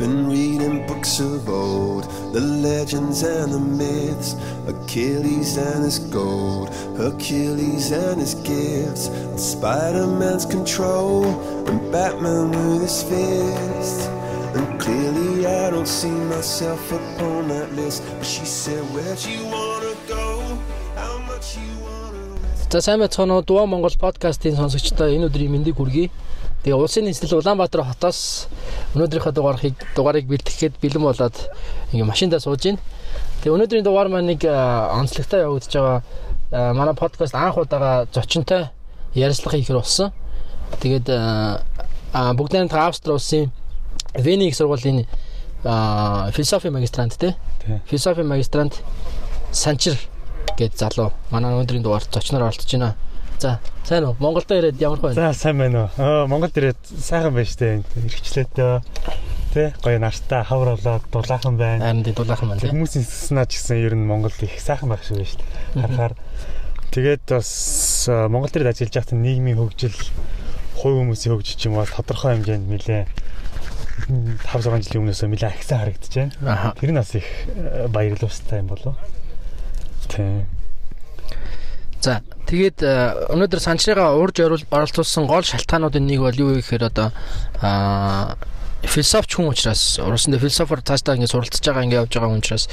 been reading books of old, the legends and the myths, Achilles and his gold, Hercules and his gifts, Spider Man's control, and Batman with his fists. And clearly, I don't see myself upon that list. But she said, Where'd you wanna go? How much you wanna rest? За сайн байцгаана уу Дуу Монгол подкастын сонсогчдоо энэ өдрийн мэндийг хүргэе. Тэгээ улсын нийслэл Улаанбаатар хотоос өнөөдрийнхөө дугаарыг дугаарыг бэлтгэхэд бэлэн болоод ингээ машиндаа сууж байна. Тэгээ өнөөдрийн дугаар маань нэг онцлогтой явагдаж байгаа манай подкаст анх удаага зочинтой ярилцлага хийхэр болсон. Тэгээд бүгд найрамд Австри улсын Вений их сургуулийн философи магистрант те. Тий. Философи магистрант Санчир гээд залуу манай өнөөдрийн дугаарт зочноор оролцож байна. За, сайн уу? Монголдо ирээд ямар байна? За сайн байна уу? Аа Монголд ирээд сайхан байна штэ. Ирчлээдөө тэ гоё нартай хавар болоод дулаахан байна. Харин тийм дулаахан байна. Хүмүүсийн санаа ч гэсэн ер нь Монголд их сайхан байх шиг байна штэ. Харахаар тэгээд бас аа, Монголд ирээд ажиллаж байхад нийгмийн хөгжил хувь хүмүүсийн хөгжиж ч юм уу тодорхой хэмжээнд нэлээ 5 6 жилийн өмнөөсөө нэлээ ахисан харагдаж байна. Тэр нь бас их баярлуустай юм болов. Тийм. За тэгээд э, өнөөдөр санчныгаа урьж оролцуулсан гол шалтгаануудын нэг бол юу вэ гэхээр одоо философч хүн учраас урсанд философор цаашдаа ингэ суралцж байгаа ингэ явж байгаа хүн учраас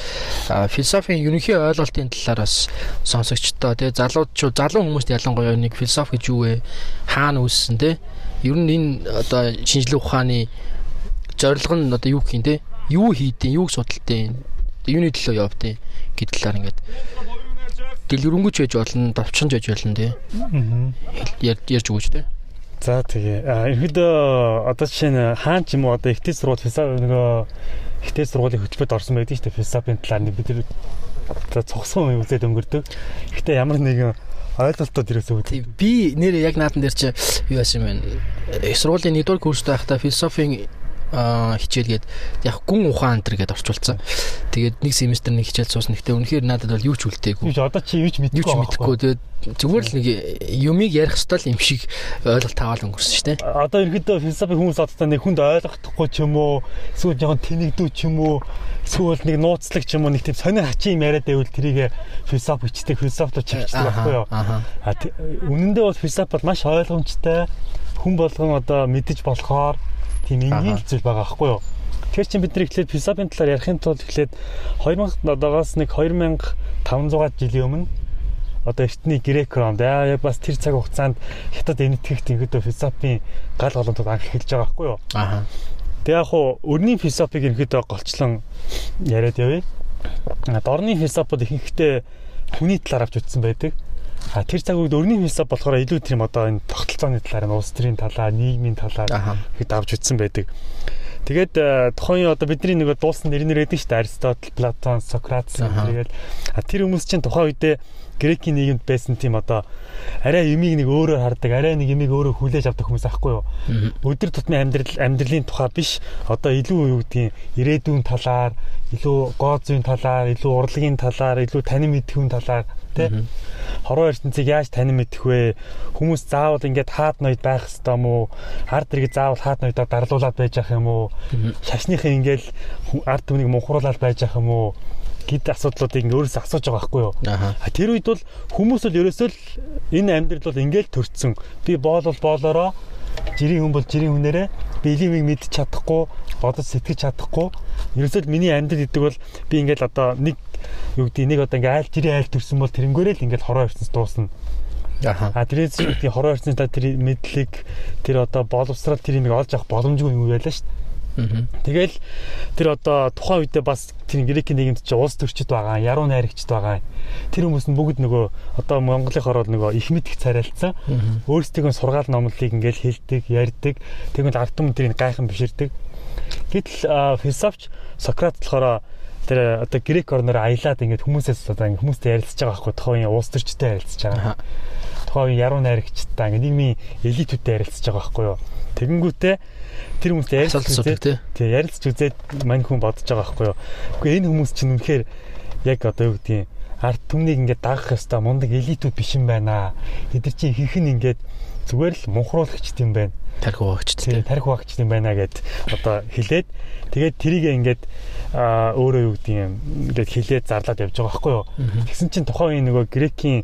философийн ерөнхий ойлголтын талаар бас сонсогчдоо тэгээд залуучууд залуу хүмүүст ялангуяа нэг философи гэж юу вэ? Хаана үүссэн те? Ер нь энэ одоо шинжлэх ухааны зорилго нь одоо юу гэх юм те? Юу хийдیں, юуг судалдیں, юуны төлөө явдیں гэдэг талаар ингээд дэлгэрэнгүй ч байж болно давчхан ч байж болно тий ярьж өгөөч тий За тэгээ. А ерөөдөө одоо жишээ нь хаан ч юм уу одоо ихтэй сургууль философи нөгөө ихтэй сургуулийн хөтөлбөрт орсон байдаг шүү дээ философийн талаар бид тэр за цогсон юм үзээд өнгөрдөг. Ихтэй ямар нэгэн ойлголтууд ерөөсөө Тий, би нэр яг наадан дээр чи юу яасан юм бэ? Их сургуулийн 1-р курст байхдаа философийн хичээлгээд яг гүн ухаан энэ гээд орчуулсан. Тэгээд нэг семестр нэг хичээл суусан. Гэтэ үнэхээр надад бол юу ч үлдээгүй. Юу ч одоо чи юу ч Юу мэдэхгүй. ч байгаа мэдэхгүй. Тэгээд зүгээр л нэг юмыг ярих хэвэл юм шиг ойлголт таавал өнгөрсөн шүү дээ. Одоо ерөөдөө философи хүмүүс одоо нэг хүнд ойлгохдохгүй ч юм уу эсвэл жоохон тэнэгдүү ч юм уу эсвэл нэг нууцлаг ч юм уу нэг тийм сонио хачин юм яриад байвал тэрийг философи хичдэг философид чивчдэг байхгүй юу? А тэ- үнэн дээр бол философи бол маш ойлгомжтой хүн болгон одоо мэдэж болохоор тийм энгийн зүйл байгаа байхгүй юу. Тэгэхээр чинь бид нар эхлээд философийн талаар ярихын тулд эхлээд 2000 одоогоос нэг 2500 жилийн өмнө одоо эртний грек ронд яа яг бас тэр цаг хугацаанд хятад энэтхэгт ингэдөө философийн гал голомтод анх эхэлж байгаа байхгүй юу. Аха. Тэг яг хуу өрний философиг ерөөдөө голчлон яриад явъя. Дорны философууд ихэнхдээ хүний талаар авч үзсэн байдаг. А тэр цаг үед өрний философи болохоор илүү тийм одоо энэ тогтолцооны талаар, улс төрийн талаар, нийгмийн талаар хэд авч үзсэн байдаг. Тэгээд тухайн одоо бидний нэг дуусан нэрнэр байдаг шүү дээ. Аристотл, Платон, Сократ тэгээд а тэр хүмүүс чинь тухайн үедээ грекийн нийгэмд байсан тийм одоо арай юмыг нэг өөрөөр хардаг, арай нэг юмыг өөрөөр хүлээж авдаг хүмүүс аахгүй юу? Өдөр тутмын амьдрал амьдралын тухай биш одоо илүү юу гэдгийг ирээдүйн талаар илүү гоо зүйн талаар илүү урлагийн талаар илүү танин мэдхүйн талаар Мгм. хорвоо ертөнцийг яаж танин мэдэх вэ? Хүмүүс заавал ингээд хаад ноёд байх хэвээр юм уу? Ард иргэд заавал хаад ноёдоор дарлуулад байж ах юм уу? Ингээл ху- ард түмнийг мунхруулаад байж ах юм уу? Гэд асуудлуудыг өөрөөсөө асууж байгаа байхгүй юу. А тэр үед бол хүмүүс бол ерөөсөө л энэ амьдрал бол ингээл төрцсөн. Би боол бол боолороо жирийн хүн бол жирийн хүнээрээ би илимийг мэдчих чадахгүй, бодож сэтгэж чадахгүй. Ерөөсөө миний амьдрал гэдэг бол би ингээл одоо нэг юу гэдэг нэг одоо ингээ айл жирийн айл төрсөн бол тэрнгээрээ л ингээл хороо ирсэнс дуусна. Аха. А тэрээс тийм хороо ирсэнс та тэр мэдлэг тэр одоо боловсрал тэр юмыг олж авах боломжгүй юм байлаа шүү дээ. Тэгэл тэр одоо тухайн үедээ бас тэр грекийн нийгэмд чи улс төрчид байгаа, яруу найрагчд байгаа. Тэр хүмүүс нь бүгд нөгөө одоо Монголынхоор бол нөгөө их мэдих царайлцсан. Өөрсдөө сургаал номлолыг ингээл хэлдэг, ярьдаг. Тэгвэл ард түмэн тэрийг гайхан биширдэг. Гэтэл философч Сократ болохоор тэр одоо грек орноор аялаад ингээд хүмүүсээс одоо ингээд хүмүүстэй ярилцж байгаа байхгүй тухайн улс төрчтэй ярилцж байгаа. Тухайн яруу найрагчтай ингээд нийгмийн элитүүдтэй ярилцж байгаа байхгүй юу. Тэгэнгүүтээ тэр хүмүүстэй асуудаг үзээд тий. тий ярилцж үзээд мань хүн бодож байгаа байхгүй юу. Үгүй энэ хүмүүс чинь үнэхээр яг одоо юу гэдгийг ард түмнийг ингээд дагах ёстой мундаг элитүүд биш юм байна. Эдгэр чинь хийх нь ингээд зүгээр л мунхруулагчд юм байна. тарих багч Тийм тарих багчд юм байна гэд одоо хэлээд тэгээд тэрийг ингээд өөрөө юу гэдэг юм ингээд хэлээд зарлаад явж байгаа байхгүй юу. Тэгсэн чинь тухайн үеийн нөгөө грекийн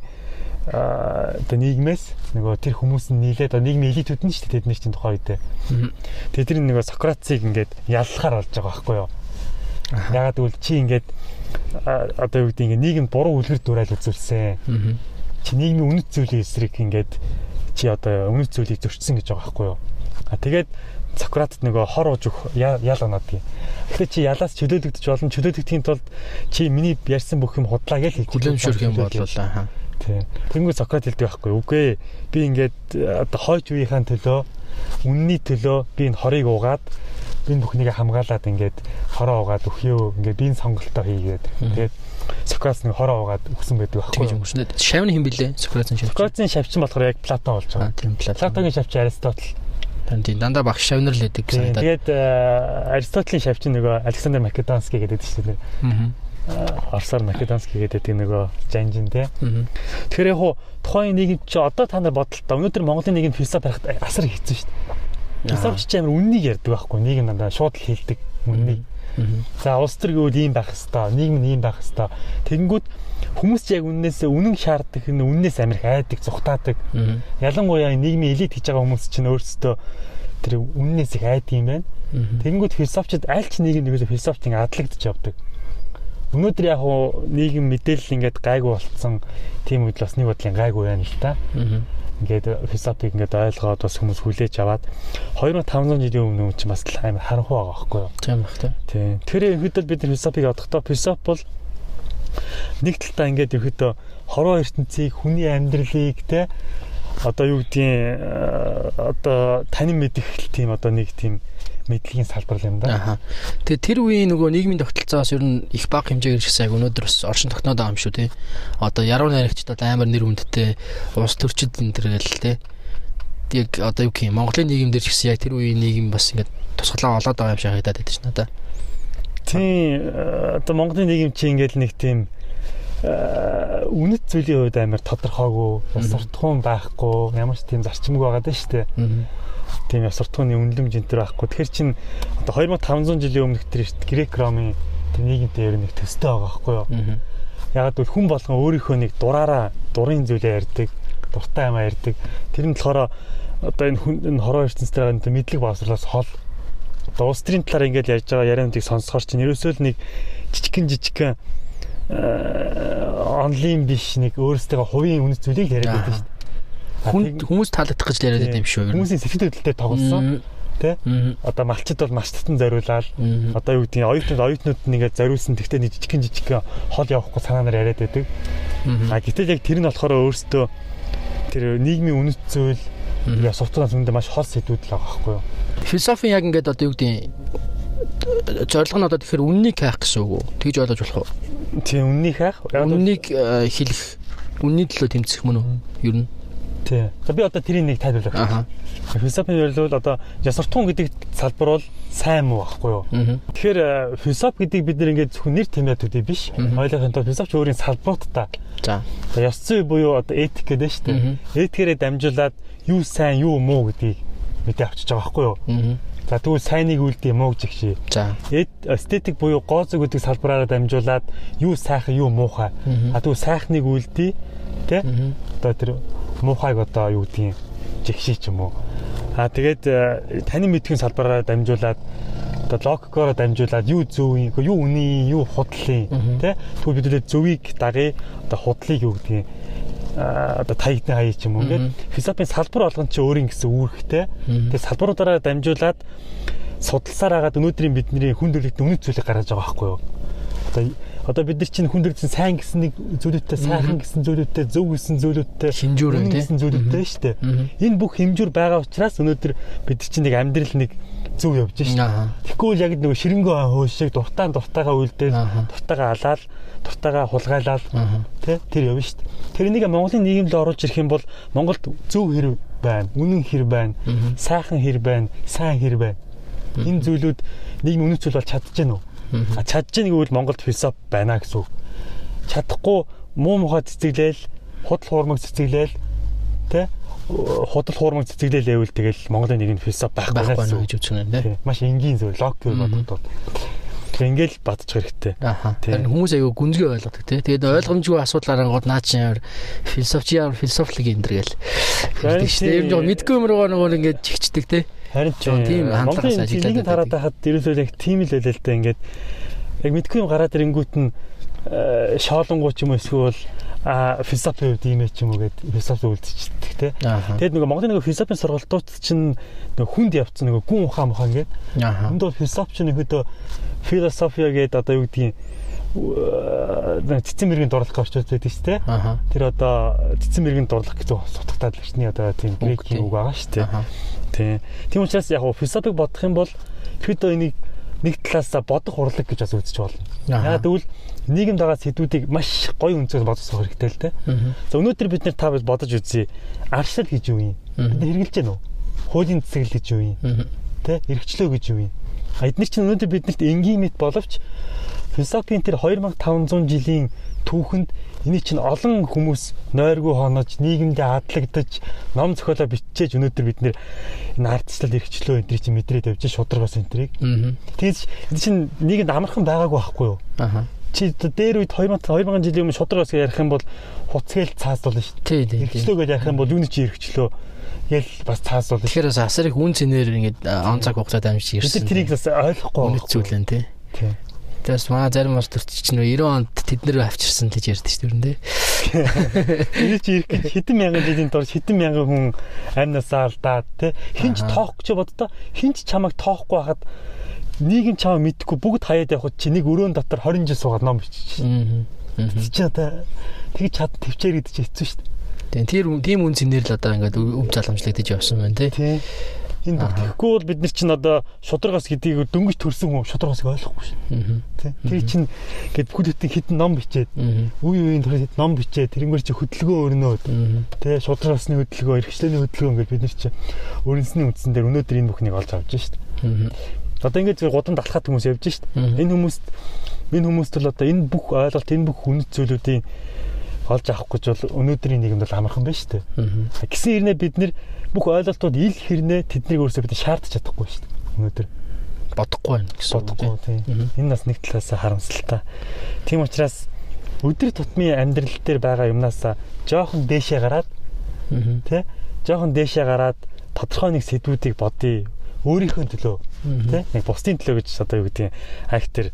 одоо нийгмээс нөгөө тэр хүмүүс нь нийлээд нийгмийн элитүүд нь шүү дээ тэдний чинь тухайн үедээ. Тэгээд тэр нөгөө Сократыг ингээд яллахаар болж байгаа байхгүй юу. Ягаад гэвэл чи ингээд одоо юу гэдэг ингээд нийгэм буруу үлгэр дуурайл үзүүлсэн. Чи нийгмийн үнэт зүйлийн эсрэг ингээд чи одоо үнэт зүйлийг зөрчсөн гэж байгаа байхгүй юу. А тэгээд Сократд нөгөө хор ууж өгөх ял оноод гээ. Тэгэхээр чи ялаас чөлөөлөгдөж олон чөлөөлөгдөхийн тулд чи миний ярьсан бүх юм худлаа гэж хэлж хүлэмжшүрх юм бол аа. Тийм. Тэнгүү Сократ хэлдэг байхгүй. Үгүй. Би ингээд одоо хойч үеийнхаа төлөө үнний төлөө би энэ хорыг уугаад би энэ бүхнийг хамгаалаад ингээд хороо уугаад өхөө ингээд би энэ сонголтоо хийгээд тэгээд Сократ нэг хороо уугаад өгсөн байдаг байхгүй. өнгөрснөд шавны хин блэ Сократын шавч. Сократын шавчин болохоор яг Платон болж Аа байгаа. тийм Платон. Платогийн шавчин Аристотл. Тийм дандаа багш шавнар л Тийм. санагдаад. Тэгээд Аристотлийн шавчин нөгөө Александр Македонский гэдэг шүү дээ. Аа. Орсоор Македонский гэдэг нөгөө жанжин тий. Тэгэхээр яг хуу тухайн нийгэм чи одоо та нар бодлоо. Өнөөдөр Монголын нийгэм философи харахад асар хэцүү шүү дээ. Философч чи амар үннийг ярьдаг байхгүй. Нийгэм дандаа шууд л хэлдэг үннийг. За улс төр гэвэл ийм байх хэвээр, нийгэм нь ийм байх хэвээр. Тэгэнгүүт хүмүүс ч яг үннээс үнэн шаарддаг, үннээс амирх айдаг, зүхтаадаг. Аа. Ялангуяа нийгмийн элит хийж байгаа хүмүүс чинь өөрсдөө тэр үннээс их айдаг юм байна. Тэгэнгүүт философчид аль ч нийгэм нэгээс философч ингэ адлагдж явдаг. Өнөөдөр яг хуу нийгэм мэдээлэл ингээд гайгүй болцсон тийм үед бас нэг бодлын гайгүй байна л та. Аа. Ингээд философиг ингээд ойлгоод бас хүмүүс хүлээж аваад 2500 жилийн өмнө чинь бас л амар харанхуй байгаа байхгүй юу? Тийм бах тий. Тийм. Тэгэхээр ерөнхийдөө бид нар философиг одохдоо философи бол нэг талтаа ингээд ерөнхийдөө хорвоо ертөнцийг хүний амьдралыг те одоо юу гэдгийг одоо танин мэдэх тийм одоо нэг тийм мэдлэгийн салбар юм да. Тэгээ тэр үеийн нөгөө нийгмийн тогтолцоос ер нь их бага хэмжээгээр яг өнөөдөр бас оршин тогтноод байгаа юм шүү тий. Одоо яруу найрагчд бол амар нэр хүндтэй улс төрчид энэ төр гэл тий. Яг одоо юу гэх юм Монголын нийгэмдэр ч гэсэн яг тэр үеийн нийгэм бас ингээд тусгалаа олоод байгаа юм шиг харагдаад байдаг ч надаа. Тийм э, одоо Монголын нийгэм чи ингээд нэг тийм э, үнэт зүйлийн хувьд амар тодорхойгүй, суртахуун байхгүй, ямар ч тийм зарчимгүй байгаа даа шүү дээ. тийм ясвартгууны үнэлэмж энэ төр байхгүй. Тэгэхээр чин одоо 2500 жилийн өмнөх тэр грек ромын нийгэмтэй ер нь нэг төстэй байгаа байхгүй юу? Аа. Ягаад гэвэл хүн болгон өөрийнхөө нэг дураараа дурын зүйлээ ярьдаг, дуртай юмаа ярьдаг. Тэр нь болохоор одоо энэ хүн энэ хороо ертөнцийн энэ мэдлэг боловсруулаас хол одоо улс төрийн талаар ингээд ярьж байгаа яриануудыг сонсохоор чинь ерөөсөө л нэг жижигхэн жижигхэн онлайн биш нэг өөрсдөө хувийн үнэт зүйлийг яриад байдаг шүү дээ. Хүн хүмүүс таалагдах гэж яриад байдаг юм шүү. Хүмүүсийн сэтгэл хөдлөлтөд тоглосон. Тэ? Одоо малчид бол маш татан зориулаад одоо юу гэдгийг оюутнууд оюутнууд нэгээд зориулсан тэгтээ нэг жижигхэн жижигхэн хол явахгүй санаанаар яриад байдаг. А гэтэл яг тэр нь болохоор өөрсдөө тэр нийгмийн үнэт зүйл яа сурталчилгаан зүйндээ маш хол сэдвүүд л байгаа байхгүй юу? Философи яг ингээд одоо юу гэдэг зорилго нь одоо тэгэхээр үннийг хайх гэсэн үг үү? Тэгж ойлгож болох уу? Тийм үннийг хайх. Үннийг э, хэлэх үнний төлөө тэмцэх мөн үү? Ер нь. тий. За би одоо тэрийг нэг тайлбарлах. Аха. Философийн ярил бол одоо ясвартун гэдэг салбар бол сайн муу байхгүй юу? Аа. Тэгэхээр э, философи гэдэг бид нэр ингээд зөвхөн нэр тэмээд үгүй биш. Ойлгохын тулд философч өөрийн салбаруудтай За. Одоо ёс зүй буюу одоо этик гэдэг нь шүү дээ. Этикээрээ дамжуулаад юу сайн, юу муу гэдгийг мэдээ авчиж байгаа байхгүй юу? Аа. За тэгвэл сайныг үлдээ мууг жигшээ. За. Эстетик буюу гоо зүг гэдэг салбараараа дамжуулаад юу сайхан, юу муухай. А тэгвэл сайхныг үлдээ тэ? Одоо тэр муухайг одоо юу гэдгийг жигшээ ч юм уу. А тэгээд э, таны мэдхийн салбараараа дамжуулаад одоо логикоор дамжуулаад юу зөв юм, юу үний, юу худлын тэ? Тэгвэл бид нэ зөвийг дагъя, одоо худлыг юу гэдгийг одоо таягдны хаяа ч юм уу ингээд философийн салбар болгон чи өөрийн гэсэн үүрэгтэй. Тэгээ салбаруудаараа дамжуулаад судалсаар хагаад өнөөдрийн бидний хүн төрөлхтөн үнэт зүйлийг гаргаж байгаа байхгүй юу? Одоо одоо бид нар чинь хүн төрөлхтөн сайн гэсэн нэг зүйлүүдтэй, сайхан гэсэн зүйлүүдтэй, зөв гэсэн зүйлүүдтэй, Хэмжүүр үнэн тий. гэсэн зүйлүүдтэй шүү дээ. Энэ бүх хэмжүүр байгаа учраас өнөөдөр бид нар чинь нэг амьдрал нэг зөв явж шүү дээ. Аа. Тэгэхгүй л яг нөгөө ширэнгөө хөөс шиг дуртаа дуртайгаа Аха. дуртайгаа алаал, дуртайгаа хулгайлал Аа. Тэ тэр явна шүү дээ. Тэр энийг Монголын нийгэмд оруулж ирэх юм бол Монголд зөв хэр байна, үнэн хэр байна, сайхан хэр байна, сайн хэр байна. Энэ зүйлүүд нийгмийн үнэт зүйл бол чадж гэнэ үү? А чадж гэнэ гэвэл Монголд философи байна гэсэн үг. Чадахгүй муу мухай цэцэглээл худал хуурмаг цэцэглээл тэ худал хуурмаг цэцэглээл байвал тэгэл Монголын нь философи байхгүй байна гэж үзэж байна тий. Маш энгийн зөв логик бодогдоод. Тэг ингээл батчих хэрэгтэй. Тэр хүмүүс аягүй гүнзгий ойлгодог тий. Тэгээд ойлгомжгүй асуудал арангууд наа чи ямар философи ямар философик энэ төр гэл. Харин Тэгэж штэ ер нь мэдгүй юм руугаа нөгөө ингээд чигчдэг тий. Харин ч тийм хандлагаас Монголын ажиглаад нэг тараад байхад ерөөсөө яг тийм л байлаа л да ингээд яг мэдгүй юм гараад ирэнгүүт нь э, шоолонгуу ч юм эсвэл философи хувьд ийм ээ ч юм уу гэд философи үлдчихдэг те. Тэгэд нөгөө Монголын нөгөө философийн сургалтууд чинь нөгөө хүнд явцсан нөгөө гүн ухаан мухаан гээд Аха. Энд бол философч нэг хөдөө философия гэдэг одоо юу гэдгийг э, цэцэн мэрэгэн дурлах орчуулж байдаг шүү дээ. Тэр одоо цэцэн мэрэгэн дурлах гэдэг сутагтаад л чинь одоо тийм грекийн үг байгаа шүү дээ. Тийм. Тийм учраас яг философик бодох юм бол хэд энийг нэг талаасаа бодох урлаг гэж бас үзэж болно. Яг тэгвэл нийгэмд байгаа сэдвүүдийг маш гоё үнцээр бодох хэрэгтэй л дээ. За өнөөдөр бид нэр та бодож үзье. Аршил гэж юу юм? Бид хэрэгжилж гэнэ үү? Хуулийн цэцэл гэж юу юм? Тэ? Хэрэгчлөө гэж юу юм? Эдгээр чинь өнөөдөр биднэрт энгийн мэд боловч философийн тэр 2500 жилийн түүхэнд эний чинь олон хүмүүс нойргүй хонож нийгэмдээ адлагдаж ном зохиолоо биччихэж өнөөдөр бид нэр энэ ардчлал эрхчлөө энэ чинь мэдрээд явж шударгаас энтрийг Мгм. тэгээс энэ чинь нийгэмд амархан байгаагүй байхгүй юу? Аха. чи дээр үед 2000 2000 жилийн өмнө шударгаас ярих юм бол хуцгээл цаасдуулна шүү Тий, тий, дээ эрхчлөө гэж ярих юм бол юуны чи эрхчлөө ял бас цаасдуулна шүү Тэгэхээр бас асар их үн цэнээр ингээд он цаг хугацаад амжиж бид ирсэн. нар тэрийг бас ойлгохгүй. Үнэт зүйлэн тий. тий. Тэгээс маа зарим бас төрч чинь 90 онд тэд нэр авчирсан гэж ярьдэн шүү дээ. Энэ чи ирэх хэдэн мянган жилийн турш хэдэн мянган хүн амнасаа алдаад те хинч тоохгүй ч боддоо хинч чамайг тоохгүй хахад нийгэм чамаа мэдхгүй бүгд хаяад явхад чи нэг өрөөнд дотор 20 жил суугаад ном бичиж Аа. чи одоо тэгж чад төвчээр идэж хэцүү шүү Тэгээ тэр тийм үн цэнээр л одоо ингээд өв заламжлагдаж явсан байна тий. тий Аха. тэгэхгүй бол бид нар чинь одоо шударгаас гэдгийг дөнгөж төрсөн хүн шударгаас ойлгохгүй тий тэр чинь гээд бүхэл бүтэн хитэн ном бичээд үе үеийн турш ном бичээд тэрнгээр чи хөдөлгөөн өрнөөд Аа. Тэ шударгасны хөдөлгөөн, эрхчлээний хөдөлгөөн ингээд бид нар чи өрнөсний үндсэн дээр өнөөдөр энэ бүхнийг олж авч. Аа. Одоо ингээд зөв гудамд алхаад хүмүүс явж. Мгм. Энэ хүмүүст энэ хүмүүст л одоо энэ бүх ойлголт, энэ бүх үнэт зүйлүүдийн олж авах гэж бол өнөөдрийн нийгэмд бол амархан байна шүү дээ. Аа. Гэсэн хэрнээ бид нар бүх ойлголтууд ил хэрнээ тэднийг өөрсдөө бид шаардаж чадахгүй шүү дээ. Өнөөдөр бодохгүй байна гэсэн үг бодохгүй тийм. Энэ бас нэг талаас харамсалтай. Тийм учраас өдөр тутмын амьдрал дээр байгаа юмнасаа жоохон дээшээ гараад Аа. тий жоохон дээшээ гараад тодорхой нэг сэдвүүдийг бодъё өөрийнхөө төлөө тий нэг бусдын төлөө гэж одоо юу гэдэг хайх тэр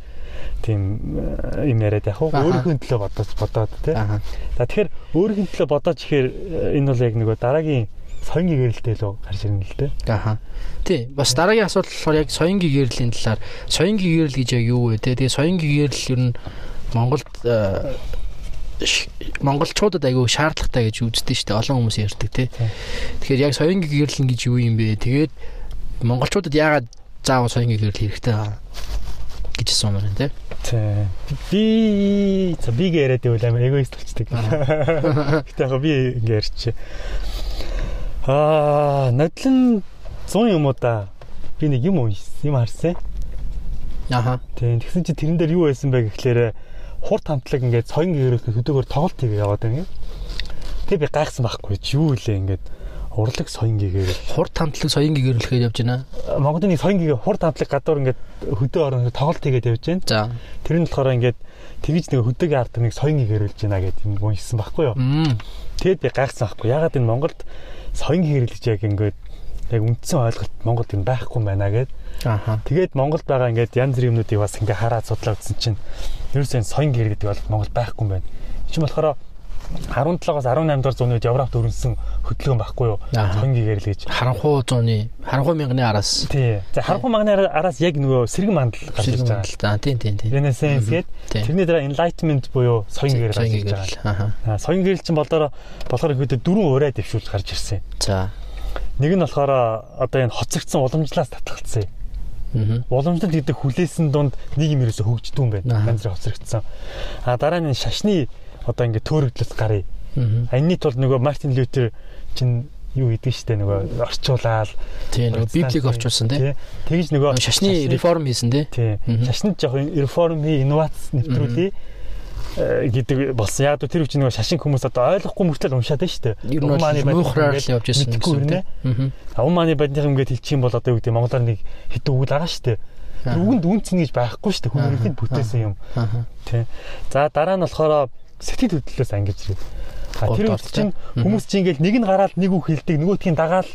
тийм э, юм яриад яг Аха. өөрийнхөө төлөө бодож бодоод тий за тэгэхээр өөрийнхөө төлөө бодож ихээр э, энэ бол яг нөгөө дараагийн соёнгийн гэрэлтэй лөө гарч ирнэ л дээ Аха. Тий, бас дараагийн асуудал болохоор яг соёнгийн гэрлийн талаар соёнгийн гэрэл гэж яг юу вэ те? Тэгээ соёнгийн гэрэл ер нь Монголд э, монголчуудад айгүй шаардлагатай гэж үздэг шүү дээ. Олон хүмүүс ярьдаг те. Тийм. Тэгэхээр яг соёнгийн гэрэл гэж юу юм бэ? Тэгээд монголчуудад яагаад заавал соёнгийн гэрэл хэрэгтэй байгаа гэж асуусан байна те. тий би за би яриад байвал амар эгоист болчдаг Гэтэ яг би ингэ ярьчих. Аа, нодлон 100 юм уу да. Би нэг юм уншсан, юм харсан. Аха. Тийм. Тэгсэн чи тэрэн дээр юу байсан бэ гэхлээр хурд хамтлаг ингээд соён гэрүүлэх хөдөөгөр тоглолт хийгээ яваад байна. Тэг би гайхсан байхгүй чи юу илээ ингээд урлаг соён гэрэл. Хурд хамтлаг соёнгийн гэрэлхээр явж байна. Монголын соён гэгээ хурд хамтлаг гадуур ингээд хөдөө орон тоглолт хийгээд явж байна. За. Тэр нь болохоор ингээд тэгж нэг хөдөөгийн ард нэг соён гэрэлж байна гэдэг юм уншсан байхгүй юу? Тэгэд би гайхсан байхгүй. Ягаад энэ Монголд соён гэж яг ингээд яг үндсэн ойлголт Монголд юм байхгүй юм байна гэд. Аха. Тэгээд Монголд байгаа ингээд янз бүрийн юмнуудыг бас ингээ хараад судлаа үзсэн чинь ерөөсөө соён гэр гэдэг бол Монголд байхгүй юм байна. Энэ чинь болохоор 17-аас 18 дугаар зууны үед Европт өрнөсөн хөдөлгөөн байхгүй юу? Соён гэрэл гэж. Харанхуй зууны, харанхуй мянганы араас Тий. За харанхуй магны араас яг нөгөө сэргэн мандал гарч ирж байгаа. шилэн тийм тийм тийм. Renaissance Тийм. тэрний дараа enlightenment буюу соён гэрэл гарч ирж байгаа. Аа, Соён гэрэл чинь болдороо болохоор ихэд дөрвөн ураа дэвшүүл гарч ирсэн. За. Нэг нь болохоор одоо энэ хоцрогдсон уламжлалаас татгалцсан. Аа. Уламжлалт гэдэг хүлээсэн дунд нэг юм ерөөсө хөгждөг юм байна. Ганц зэрэг хоцрогдсон. А дараа нь шашны одоо ингээ төөрөгдлөс гарыг. Энэний тулд нөгөө Мартин Лютер чинь юу гэдэг штэ нөгөө орчуулаад Тийм нөгөө библийг орчуулсан тийм. Тэгж нөгөө Шашны реформ хийсэн тий шашны жоох реформ хий инновац нэвтрүүлээ. гэдэг болсон. Яг тэр үчиг нэг шашин хүмүүс одоо ойлгохгүй мөртлөө уншаад байна шүү дээ. Ер нь бол муухраар л явж ирсэн гэсэн үг. Аа Уманы бадных ингээд хэлчих юм бол одоо юу гэдэг монголоор нэг хитэн үг л байгаа шүү дээ. Үгэнд үнцэн гэж байхгүй шүү дээ. Өргөнд бүтээсэн юм. Тий. За дараа нь болохоор сэтгэл хөдлөлөөс ангиж ирээ. А тэр үед чинь хүмүүс чинь ингээд нэг нь гараад нэг үг хэлдэг, нөгөөтгийн дагаал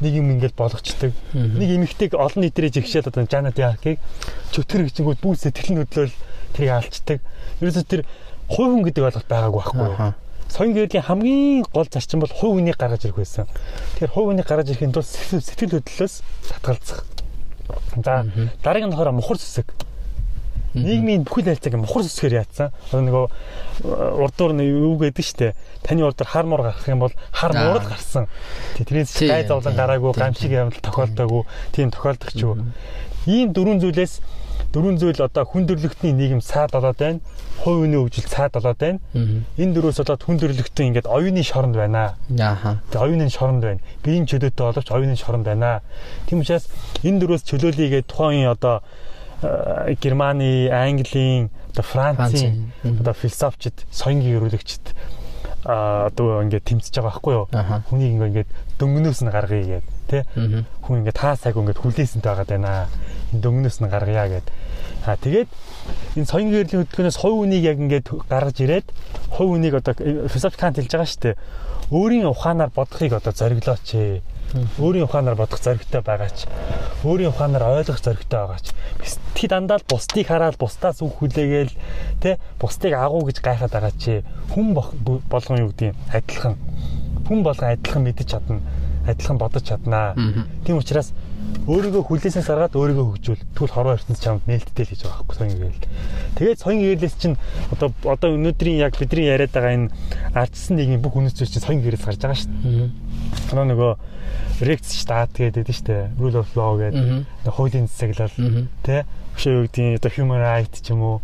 нэг юм ингээд болгочдөг. Нэг эмэгтэйг олон нийтрээ жигшээд одоо жанад яахыг чөтгөр гिचэнгүүд бүх сэтгэл хөдлөл тэрийг алчдаг. Ерөөсөө тэр хувь хүн гэдэг ойлголт байгаагүй байхгүй юу? Соён гэрлийн хамгийн гол зарчим бол хувь хүнийг гаргаж ирэх байсан. Тэгэхээр хувь хүнийг гаргаж ирэхин тулд сэтгэл хөдлөлөөс татгалзах. За дараагийн нь болохоор мухар сүсэг нийгмийн бүхэл харилцааг мухар сүсгээр яатсан. Одоо нөгөө э, урдуур нь юу гэдэг штэ. Таны урдуур хар муур гарах юм бол хар муурал гарсан. Тэрээс гай зовлон гараагүй, гамшиг явдал тохиолдоогүй, тийм тохиолдох ч юу. Ийм дөрвөн зүйлээс дөрвөн зүйл одоо хүндрэлтний нийгэм саад болоод байна. Хувь хүний хөгжил саад болоод байна. Энэ дөрвөөс болоод хүндрэлтэн ингээд оюуны шоронд байна. Ааха. Тэгээ оюуны шоронд байна. Биеийн чөлөөтэй боловч оюуны шоронд байна. Тийм учраас энэ дөрвөөс чөлөөлийгээ тухайн одоо Германы, Английн, одоо Францын одоо философчд, соёнгийн өрөөлөгчд а одоо ингээд тэмцэж байгаа байхгүй юу? Хүнийг ингээд дөнгнөөс нь гаргая гэдэг тий. Хүн ингээд таа цаг ингээд хүлээсэнтэй байгаад байна. Дөнгнөөс нь гаргая гэд. А тэгээд энэ соёнгийн гэрлийн хөтөлбөрөөс хувь үнийг яг ингээд гаргаж ирээд хувь үнийг одоо философи Кант хэлж байгаа шүү дээ. Өөрийн ухаанаар бодохыг одоо зориглооч өөрийн ухаанаар бодох зоригтой байгаач. Өөрийн ухаанаар ойлгох зоригтой байгаач. Би дандаа л бусдыг хараад бусдаас үг хүлээгээл тэ бусдыг агуу гэж гайхаад байгаа чи хүн болгон юу гэдэг адилхан. Хүн болгон адилхан мэдэж чадна. Адилхан бодож чаднаа тийм учраас өөрийгөө хүлээсэн саргаад өөрийгөө хөгжүүл тэгвэл хорвоо ертөнц чамд нээлттэй л гэж байгаа байхгүй соён гэрэл тэгээд соён гэрлээс чинь одоо одоо өнөөдрийн яг бидний яриад байгаа энэ ардсан нийгмийн бүх үнэт зүйл чинь соён гэрээс гарч байгаа шүү дээ манай нөгөө Rex штат гэдэг шүү дээ. Rule of law гэдэг. Хуулийн засаглал тий. Өшөө гэдэг одоо human right ч юм уу.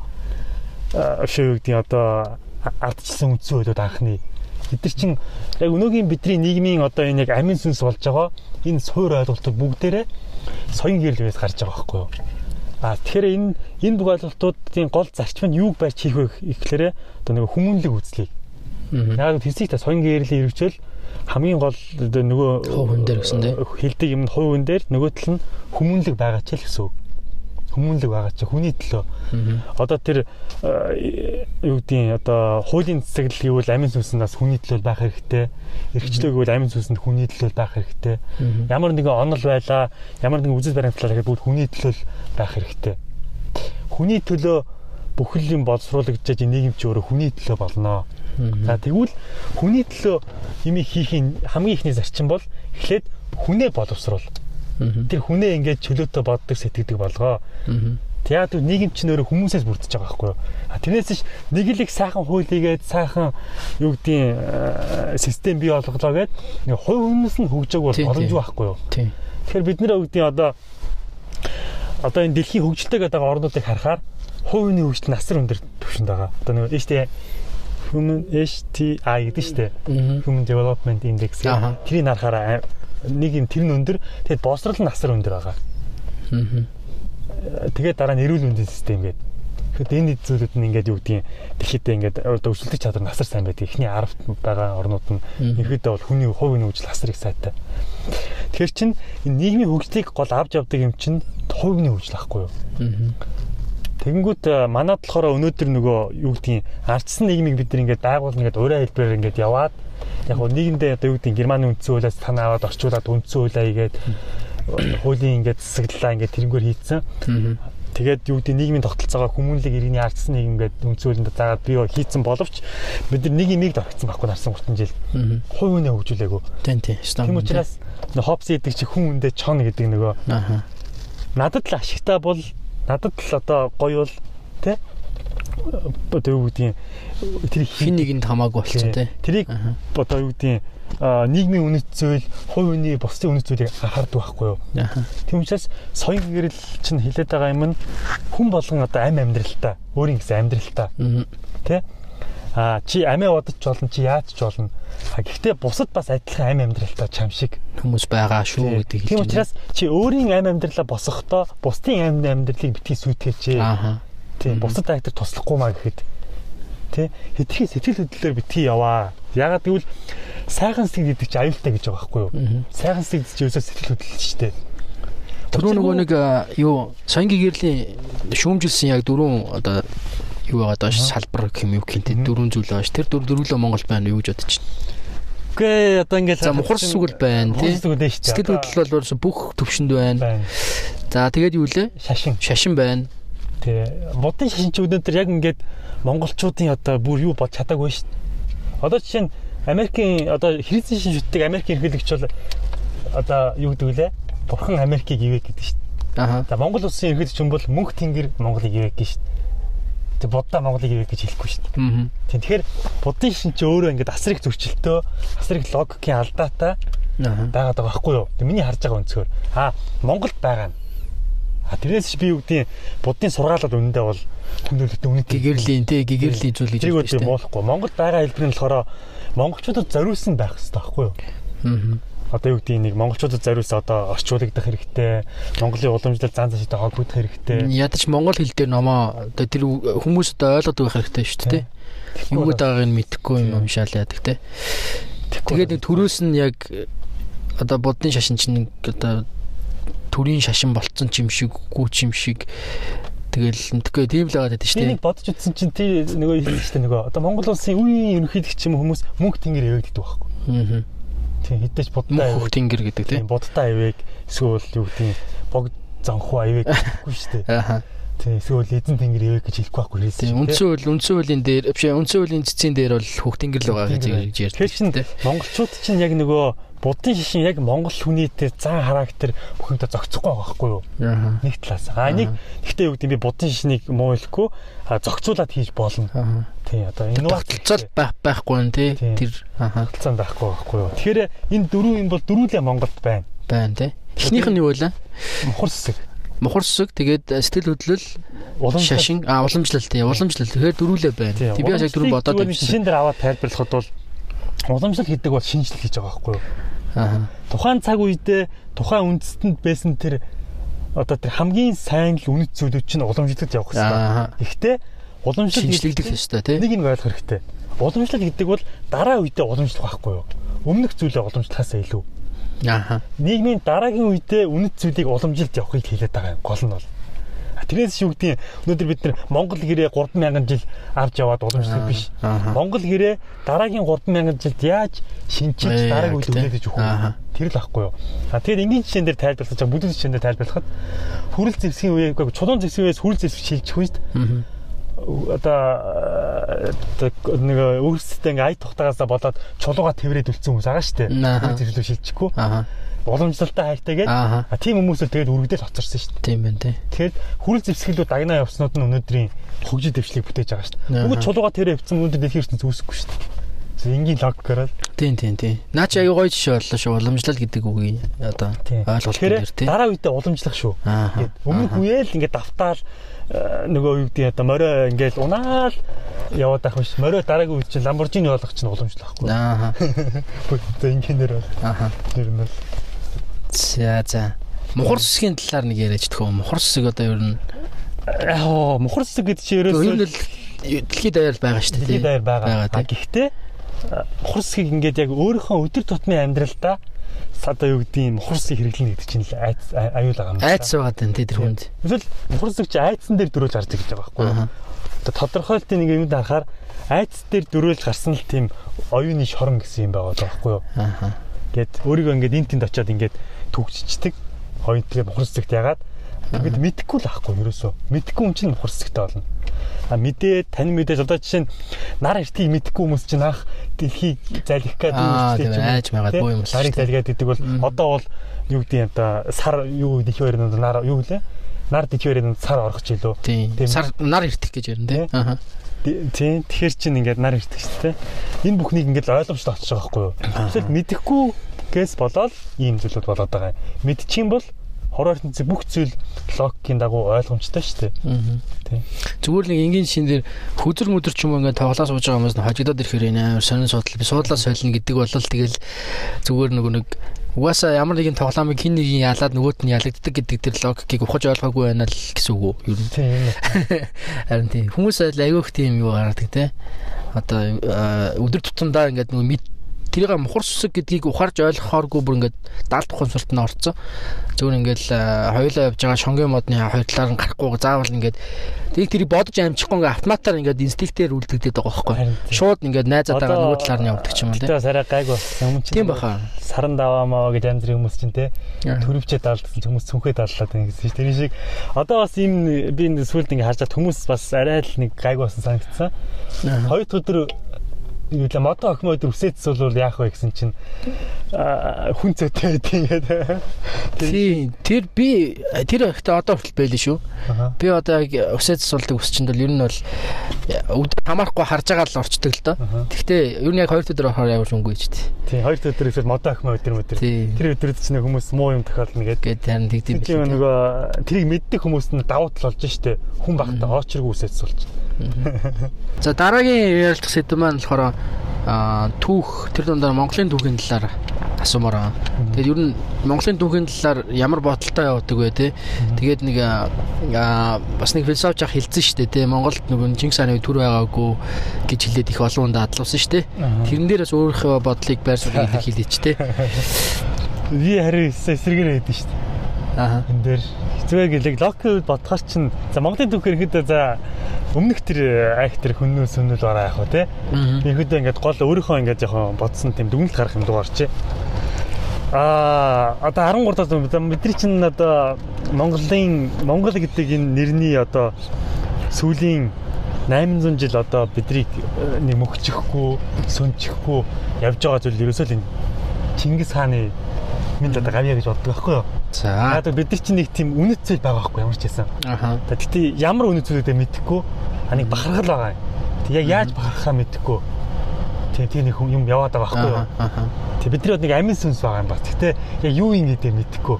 Өшөө гэдэг одоо ардчилсан үндсэн хуулиуд анхны бид нар чинь яг өнөөгийн бидний нийгмийн одоо энэ яг амин сүнс болж байгаа энэ суур ойлголтууд бүгдээрээ соён гэрлээс гарч байгаа байхгүй юу? А тэгэхээр энэ энэ бүх ойлголтуудын гол зарчим нь юуг барьж хийх вэ гэхээр одоо нэг хүмүүнлэг үзлийг. Яг та соён гэрлийн хэрэгжил хамгийн гол нөгөө хувь хүн дээр гэсэн тийм хилдэг юм нь хувь хүн дээр нөгөө тал нь хүмүүнлэг байгаа ч л гэсэн үг. Хүмүүнлэг байгаа ч хүний төлөө. Одоо тэр юу гэдгийг одоо хуулийн засаглал гэвэл амин сүнснээс хүний төлөө байх хэрэгтэй. Эрхчлөө гэвэл амин сүнсэнд хүний төлөө байх хэрэгтэй. Ямар нэгэн онол байлаа, ямар нэгэн үзэл баримтлал гэхэд бүгд хүний төлөө байх хэрэгтэй. Хүний төлөө бүхэл юм боловсруулагдаж нийгэм чи өөрөө хүний төлөө болноо За тэгвэл хүний төлөө юмыг хийхин хамгийн ихний зарчим бол эхлээд хүнээ боловсруул. Тэр хүнээ ингээд чөлөөтэй боддог сэтгэдэг болгоо. Тэр нийгэм чинь өөрөө хүмүүсээс бүрдэж байгаа байхгүй юу? А тэрнээс ш нэг л их сайхан хуулийгээд сайхан юу гэдгийг систем бий олголоо гэд нэг хувь хүмүүс нь хөгжөөг бол боломжгүй байхгүй юу? Тэгэхээр бид нэр үгдийн одоо одоо энэ дэлхийн хөгжилтэй гэдэг орнуудыг харахаар хувийн хөгжил насар өндөр түвшинд байгаа. Одоо нэг ийштэй Human HTI гэдэг шүү дээ. Human Development Index. Тэрийг харахаараа нэг юм тэр нь өндөр, тэгээд боловсрол нь асар өндөр байгаа. Тэгээд дараа нь эрүүл мэндийн систем гэдэг. Тэгэхээр энэ зүйлүүд нь ингээд юу гэдгийг дэлхийдээ ингээд өсөлтөж чадвар насар сайн байдаг. Эхний 10-т байгаа орнууд нь ерөөдөө бол хүний хувийн хөгжил асар их сайтай. Тэгэхээр чин нийгмийн хөгжлийг гол авч явдаг юм чин хувийн хөгжил ахгүй юу? Тэгэнгүүт э, манад болохоор өнөөдөр нөгөө юу гэдгийг ардсан нийгмийг бид нэг ингээд байгуулна гэдэг ураа хэлбэрээр ингээд яваад яг нь нийгэмдээ одоо юу гэдгийг Германы үндсэн хуулиас танаа аваад орчуулад үндсэн хуулиа игээд хуулийн ингээд засаглалаа ингээд тэрнгээр хийцэн. Тэгээд юу гэдэг нийгмийн тогтолцоогоо хүмүүнлэг иргэний ардсан нийгэм гэдэг үндсэн хуулинд заагаад бий хийцэн боловч бид нар нэг имийг дорхицсан байхгүй нарсан 30 жил. Хувь үнэ хөгжүүлээгүй. Тийм тийм. Тийм учраас хопс гэдэг чи хүн үндэ чон гэдэг нөгөө. Надад л ашигтай бол надад л одоо гоё бол тий одоо юу гэдгийг тэр хин нэгэнд хамаагүй болчихсон тий тэрийг одоо юу гэдгийг нийгмийн үнэт зүйл, хувь хүний бусдын үнэт зүйлийг анхаардаг байхгүй юу. Тийм учраас соён гэрэл чинь хилээд байгаа юм нь хүн болгон одоо амь амьдралтай, өөрийн гэсэн амьдралтай. Тэ? А чи амиа бодож болно, чи яаж ч болно. А гэхдээ бусад бас адилхан амь амьдралтай чам шиг хүмүүс байгаа шүү гэдэг хэлж байна. Тийм учраас чи өөрийн амь амьдралаа босгохдоо бусдын амь амьдралыг битгий сүйтгэж. Аа. Тийм бусад актер туслахгүй маа гэхэд Тэ хэтэрхий сэтгэл хөдлөлөөр битгий яваа. Ягаад гэвэл сайхан сэтгэл гэдэг чинь аюултай гэж байгаа байхгүй юу? Сайхан сэтгэл чинь ерөөсөө сэтгэл хөдлөл шүү дээ. Түрүү нөгөө нэг юу соёнгийн гэрлийн шүүмжилсэн яг дөрвөн одоо юу байгаа даа салбар гэх юм юу гэх юм те дөрвөн зүйл байгаа ш. Тэр дөрв дөрвөлөө Монгол байна юу гэж бодож байна. Үгүй одоо ингээд За мухар сүгэл байна тий. Сэтгэл хөдлөл бол бүх төвшөнд байна. За тэгээд юу лээ? Шашин. Шашин байна. Тэ модын шашинч өнөөдөр яг ингээд монголчуудын одоо бүр юу бод чадаагүй шүү дээ. Одоо жишээ нь Америкийн одоо хэрэгцээ шашинчдыг Америкийн эрхлэгч бол одоо юу гэдэг вүлээ? Бурхан Америкийг ивэ гэдэг шүү дээ. Аха. За Монгол улсын эрхлэгч хүн бол мөнх тэнгэр Монголыг ивэ гэж шүү дээ. Тэг будда Монголыг ивэ гэж хэлэхгүй шүү дээ. Тэг тэгэхээр буддын шашинч өөрөө ингээд асрыг зөрчилтөө, асрыг логикийн алдаатай байгаа байхгүй юу? Тэг миний харж байгаа өнцгөр. Аа Монголд байгаа нь. А тэрнээс би юу гэдгийг буддын сургаалууд үнэндээ бол хүндрэлтэй үнэтэй. Гэгэрлийн тий гэгэрлийн зүйл гэж үгүй шүү муулахгүй. Монголд байгаа хэлбэр нь болохоор монголчуудад зориулсан байх хэрэгтэй байхгүй юу? дээ. Мгм. Одоо юу гэдгийг нэг монголчуудад зориулсан одоо орчуулагдах хэрэгтэй. Монголын уламжлал зан заштай холбогдох хэрэгтэй. Ядаж монгол хэл дээр номоо одоо тэр хүмүүс одоо ойлгоод байх хэрэгтэй шүү дээ. Юу байгааг нь мэдэхгүй юм уншаал яадаг те. Тэгээд нэг төрөөс нь яг одоо буддын шашин чинь нэг одоо төрийн шашин болцсон ч юм шиг гүүч юм шиг тэгэл тэггүй тийм л байгаа гэдэг шүү нэг бодож утсан чинь тий нөгөө хэлсэн шүү дээ нөгөө одоо Монгол улсын үеийн ерөнхийлөгч юм хүмүүс мөнгө тэнгэр ивэгддэг байхгүй. дээ. Тий хэдэж буддаа Мөнх ивэг. хөх тэнгэр гэдэг Тий тийм. буддаа ивэг эсвэл юу гэдгийг богд зонхоо ивэг гэхгүй шүү дээ. Аха. Тий эсвэл эзэн тэнгэр ивэг гэж хэлэхгүй байхгүй хэлсэн. Тийм үндсэн үйл үндсэн үеийн дээр биш үндсэн үеийн цэцгийн дээр бол хөх тэнгэр л байгаа гэж Тэгэхээр ярьдаг чинь шүү дээ. монголчууд чинь яг нөгөө буддын шишин яг монгол хүний тэр зан характер бүхэнтэй зохицохгүй байгаа байхгүй юу? Нэг талаас. А нэг гэхдээ юу гэдэг би буддын шишнийг муу хэлэхгүй зохицуулаад хийж болно. Тий одоо инновац Тогтолцол байх байхгүй нь тий. Тэр цан байхгүй байхгүй юу? Тэгэхээр энэ дөрөв юм бол дөрүүлээ Монголд байна. байна тий. Эхнийх нь юу вэ? Мухар сэсэг. Мухар сүсэг тэгээд э, сэтгэл хөдлөл шашин а уламжлал тий уламжлал тэгэхээр дөрүүлээ байна. Тий, би бас яг дөрөв бодоод байсан. Шишин дээр аваад тайлбарлахад бол уламжлал гэдэг бол шинжлэл гэж байгаа байхгүй юу? Аа. Тухайн цаг үедээ тухайн үндэстэнд байсан тэр одоо тэр хамгийн сайн л үнэт зүйлүүд чинь уламжлалд явах хэрэгтэй. Аа. Гэхдээ уламжлал Шинжлэгдэх ёстой тий. Нэг нь ойлгох хэрэгтэй. Уламжлал гэдэг бол дараа үедээ уламжлах байхгүй юу? Өмнөх зүйлээ уламжлахаасаа илүү. Аа. Нийгмийн дараагийн үедээ үнэт зүйлийг уламжилж явахыг хэлээд байгаа юм. Гол нь бол. А Тэрнээс юу гэдэг өнөөдөр бид нар Монгол гэрээ 3000 жил авч яваад уламжлах биш. Монгол гэрээ дараагийн 3000 жилд яаж шинчиж Ээ, дараагийн үед үлдээж өгөх вэ? Тэр л ахгүй юу. А тэгэхээр энгийн жишээн дээр тайлбарлаж байгаа бүдүүн жишээн дээр тайлбарлахад хүрэл зэвсгийн үеийг чулуун зэвсгийн үеэс хүрэл зэвсэг шилжих үед Мгм. одоо одоо нэг өөрсдөө ингээ ай тухтагаасаа болоод чулууга тэрвэрэд үлдсэн хүмүүс байгаа шүү дээ. Хүрэл зэвслүү шилжихгүй. Аа. Уламжлалтай хайртайгээд Аа. а тийм хүмүүс л тэгээд үргэлжлэл хоцорсон шүү дээ. Тийм байна тий. Тэгэхээр хүрэл зэвсгэлүүд дагнаа явснууд нь өнөөдрийн хөгжил дэвшлийг бүтээж байгаа шүү дээ. Бүгд чулууга тэрэ явцсан өнөөдөр дэлхийн ертөнц үүсэхгүй шүү дээ. Энгийн логикоор л Тийм тийм тийм. Наа чи аягүй гоё жишээ боллоо шүү. Уламжлал гэдэг үгийг одоо Тийм. ойлголт дээр тий. дараа үедээ уламжлах шүү. Гэт өмнөх үеэ л ингээд давтаал э, нөгөө юу гэдэг одоо морио ингээд унаал яваад байх биш. Морио дараагийн үед чинь ламборжини болгох чинь уламжлахгүй. Аа. Бүгд ингээнээр бол Аа. ер нь За за. Мухар сүсгийн талаар нэг яриач төхөө. Мухар сүсэг одоо ер нь яа мухар сэсэг гэдэг чинь ер нь ерөөсөө дэлхийд даяар байгаа шүү дээ. дэлхийд даяар байгаа. Гэхдээ мухар сэсгийг ингээд яг өөрийнхөө өдөр тутмын амьдралдаа одоо юу гэдэг юм мухар сэсгийг хэрэглэнэ гэдэг чинь л айц аюул байгаа юм. айц байгаа тань тий тэр хүнд. Эсвэл мухар сэсэг чи айцсан дээр дөрөөлж гарч гэж байгаа байхгүй юу? Одоо тодорхойлтын нэг юмд харахаар айц дээр дөрөөлж гарсан л тийм оюуны шорон гэсэн юм байгаа байхгүй юу? Гэт өөрийгөө ингээд эн тэнд очиод ингээд төгжчихдэг. Хоёрт тэгээ мухар сэсэгт ягаад Тэгэд мэдхгүй л ахгүй ерөөсөө. Мэдхгүй хүн чинь мухар сэсэгтэй болно. А мэдээ тань мэдээж одоо жишээ нь нар эртгийг мэдхгүй хүмүүс чинь анх дэлхийг залхих гэдэг Аа, үстэй тийм айж магаад буу юм л Нарыг залгаад идэг бол одоо бол юу гэдэг юм одоо сар юу дэлхийн байранд нар юу гэлээ? Нар дэлхийн байранд сар орох ч илүү. Тийм. Тийм. Сар нар иртэх гэж ярина тий. Тий. Аа. Тийм тэгэхэр чинь ингээд нар ирдэг шүү дээ. Энэ бүхнийг ингээд ойлгомжтой очиж байгаа байхгүй юу? Эсвэл мэдэхгүй гэс болоод ийм зүйлүүд болоод байгаа юм. Мэдчих юм бол хор ертөнцийн бүх зүйл логикийн дагуу ойлгомжтой шүү дээ. Тийм. Зүгээр нэг энгийн шин дээр хүзэр мүдэр ч юм уу ингээд тоглоо сууж байгаа хүмүүс нь хожигдоод ирэхээр амар сонин судал би суудлаа солино гэдэг бол тэгэл зүгээр нөгөө нэг угаасаа ямар нэгэн тоглоомыг хин нэг ялаад нөгөөт нь ялагддаг гэдэг тэр логикийг ухаж ойлгоогүй байна л гэсэн үг үү. Тийм юм. Харин тийм хүмүүс айл айгүйх тийм юу гаргадаг те. Одоо өдөр тутамдаа ингээд нөгөө тэрийг мухар сүсэг гэдгийг ухаарж ойлгохооргүй бүр ингээд даалт ухамсарт нь орцсон. Зүгээр ингээд хоёулаа явж байгаа шонгийн модны хоёр талаар нь гарахгүй заавал ингээд тийг тэрийг бодож амжихгүй ингээд автоматар ингээд инстинктээр үлдэгдээд байгаа байхгүй. Тийм. Шууд ингээд найзаадаага Одоо- нөгөө талаар нь явдаг юм те. Тэгээ сарай гайг болсон. Өмнө чинь Тийм баха. Саран даваамаа гэж янз бүрийн хүмүүс чинь те Аа. төрөвчөө даалдсан хүмүүс цүнхээ дааллаад байна гэсэн чинь тэр шиг одоо бас ийм би энэ сүлд ингэ харж чад хүмүүс бас арай л нэг гайг болсон санагдсан. Хоёр өдөр юу л модон охин өдөр үсээдс бол яах вэ гэсэн чинь хүн цөтэй байдیں۔ гэдэг. Тийм тэр би тэр ихтэй одоо хүртэл байлээ шүү. Би одоо яг өсөөд суулдаг өсчөнд бол ер нь бол өдөр хамаарахгүй харж байгаа л орчдөг л доо. Гэхдээ ер нь яг хоёр өдөр орохоор ямар шунгүй ч тий. Тийм хоёр өдөр эсвэл модон охин өдөр өдөр. Тий. Тэр өдрөд чинь хүмүүс муу юм тохиолно гэдэг. Харин тэгдэм Тийм билээ. нөгөө тэрийг мэддэг хүмүүс нь давуу тал болж штэ. Хүн багтаа очрог үсээдс болж. За дараагийн ярилцах сэдв маань болохоор түүх тэр дундаа Монголын түүхийн талаар асуумаар байгаа. Тэгээд ер нь Монголын түүхийн талаар ямар бодолтой явдаг вэ те? Тэгээд нэг бас нэг философч ах хэлсэн шүү дээ те. Монголд нөгөө Чингис хааны төр байгаагүй гэж хэлээд их олон хүнд адлуулсан шүү дээ. Тэрэн дээрээс өөрийнхөө бодлыг байр суурийг илэрхийлээч те. Би харин эсрэгэр байдсан штэ. Аа. Энэ дээр хэцүү гэлэг локийн үед бодхоор чинь за Монголын түүхээр ихэд за өмнөх тэр айх тэр хүннөөс өнөл бараа яах вэ те? Ихэд ингээд гол өөрийнхөө ингээд яг бодсон тийм дүгнэлт гарах юм дугаарч аа одоо 13 даа бидний чинь одоо Монголын Монгол гэдэг энэ нэрний одоо сүүлийн 800 жил одоо бидрийг э, нэг мөхчихгүй сүнчихгүй явж байгаа зүйл ерөөсөө л энэ Чингис хааны минь одоо гавья гэж боддог байхгүй юу За. Яг бид нар чинь нэг тийм үнэт зүйл байгаа байхгүй ямар ч байсан. Аха. Гэтэ ямар үнэт зүйлүүдээ мэдэхгүй а нэг бахархал байгаа юм. Тэг яг яаж бахархаа мэдэхгүй. Тэг тийм нэг юм яваад байгаа байхгүй юу? Аха. Тэг бидний бод нэг амин сүнс байгаа юм ба. Гэтэ яг юу юм гэдэг мэдэхгүй.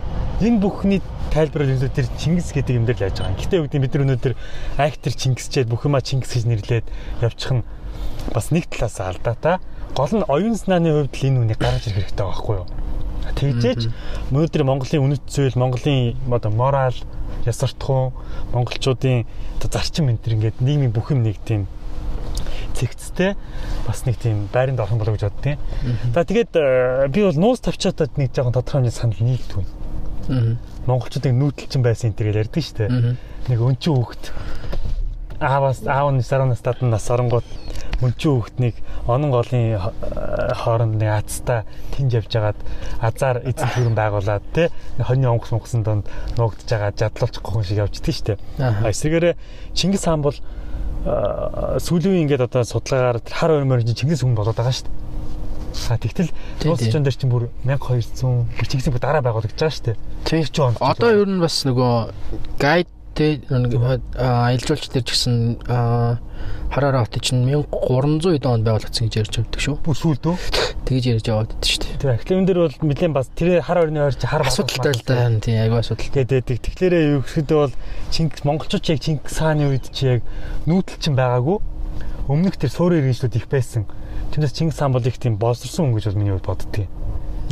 Энэ бүхний тайлбар өнөөдөр тэр Чингис гэдэг юм дээр л яаж байгаа юм. Гэтэ үгдийн бид нар өнөөдөр актер Чингисчээд бүх юма Чингис гэж нэрлээд явчих нь бас нэг талаас алдаатай. Гол нь оюун санааны хувьд л энэ үнийг гаргаж ирэх хэрэгтэй байгаа байхгүй юу? Тэгжээч өнөөдөр Монголын үнэт зүйл, Монголын одоо морал, ясартхуун, монголчуудын одоо зарчим энэ төр ингээд нийгмийн бүх юм нэг тийм цэгцтэй бас нэг тийм байранд орхон болоо гэж боддیں۔ За тэгээд э, би бол нуус тавчаатад нэг жоохон тодорхой хэмжээний санал нийлдэг. Мгм. Монголчуудын нүүдэлчин байсан энэ төр ярьдаг шүү дээ. Нэг өнчүү хүүхэд аавас аав нь саран настад нь нас оронгууд мөнчүү хүүхднийг онон голын э, хооронд нэг азтай тэнж явж агаад азар эзэн төрөн байгуулад те хоньны онгоц онгоцсон донд нуугдж байгаа жадлуулчих гохын шиг явждаг. А эсвэргээрээ Чингис хаан бол э, сүүлийн ингээд одоо судалгаагаар хар ойрмоор чинь Чингис хүн болоод байгаа дээ. А тэгтэл чон дээр чинь бүр 1200 бүр Чингисийн бүр дараа байгуулагдаж байгаа дээ. Тийм. ч. Одоо ер нь бас нөгөө гайд тэ нэг аялал жуулч дээр ч гэсэн аа, хараараа хот чинь 1300 онд байгуулагдсан гэж ярьж байдаг шүү. бүр сүлдөө. Тэгэж ярьж яваад байдаг шүү дээ. Тэр ахлын дээр бол нэлээд бас тэр хар ойрны ойр чи хар Асуудалтай л да харин тийм айгүй асуудал. гэдэг. Тэгэхээр юу гэхэд бол Чингис монголчууд яг Чингис хааны үед чи яг нүүдэлчин байгаагүй. Өмнөх тэр суурь иргэншлүүд их байсан. Тэрнээс Чингис хаан бол их тийм боловсрсон хүн гэж бол миний хувьд боддгийг.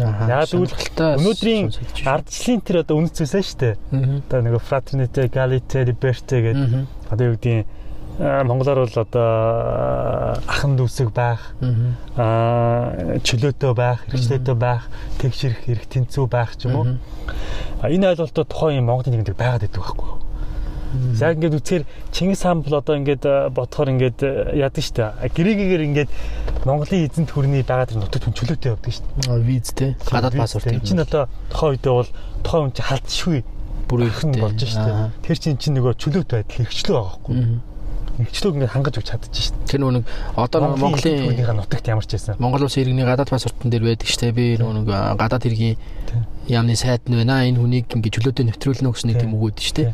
Аа. Яг тэгвэл өнөөдрийн ардчлалын тэр одоо үнэт зүйлсээ шүү дээ. Одоо нэг fraternité, égalité, liberté гэдэг одоо юу гэдгийг монголоор бол одоо ахан дүүсэг байх, аа чөлөөтэй байх, хэрэгчлээтэй байх, тэгшэрх, эрх тэнцүү байх ч юм уу. Энэ ойлголтууд тухайн Монголын нийгэмд байгаад байдаг байхгүй юу? За ингээд үцхээр Чингис хаан бол одоо ингээд э, бодохоор ингээд э, яадаг штэ. Грекигээр ингээд Монголын эзэнт хүрний байгаа тэр нутагт хүн чөлөөтэй явдаг штэ. виз те. Гадаад паспорт Энэ чинь одоо тухайн үедээ бол тухайн хүн чинь халтшгүй бүр ирхэн болж штэ. Тэр чинь чинь нөгөө чөлөөт байдал хэрэгчлөө байгаа байхгүй юу? Хэрэгчлөөг ингээд хангаж өгч чадчих штэ. Тэр нэг одоо Монголын нутагт ямар ч байсан. Монгол улсын иргэний гадаад паспортон дээр байдаг штэ би аа, гадаад Тийм. яамны сайд нь байна энэ хүнийг ингэ чөлөөтэй нэвтрүүлнэ гэсэн нэг үг үүд штэ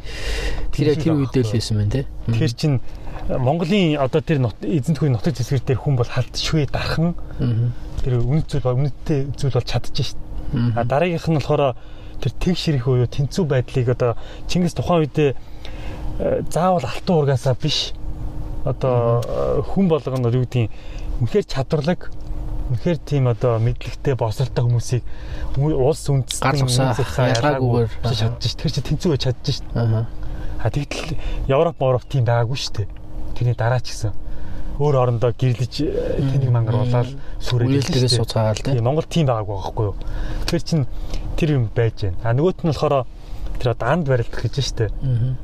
тэр яг тэр үедээ л байсан байна те Тэгэхээр чинь Монголын одоо тэр нут- эзэнт хүрийн нутаг зэсгэр дээр хүн бол халтшгүй дархан тэр үнэт зүйл ба үнэттэй зүйл бол чадчих штэ. А дараагийнх нь болохоор тэр тэг ширэх буюу тэнцүү байдлыг одоо Чингис тухайн үедээ заавал алтан ургаасаа биш одоо э, хүн болгоно юу гэдгийг үнэхээр чадварлаг үнэхээр тийм одоо мэдлэгтэй босралтай хүмүүсийг улс үндэстэн ялгаагүйгээр чадчих. Тэр чинь тэнцүү байж дээ. Аа. А тэгтэл Европ Европ тийм байгаагүй шүү дээ. Тэрний дараа ч гэсэн өөр орондоо гэрлэж тэнийг мангаруулаад сүрээд Үйлдэлээс суцаагаал тий. Тийм Монгол тийм байгаагүй байхгүй юу. Тэр чин тэр юм байж байна. А нөгөөт нь болохоор тэр одоо анд барилдах гэж штэ.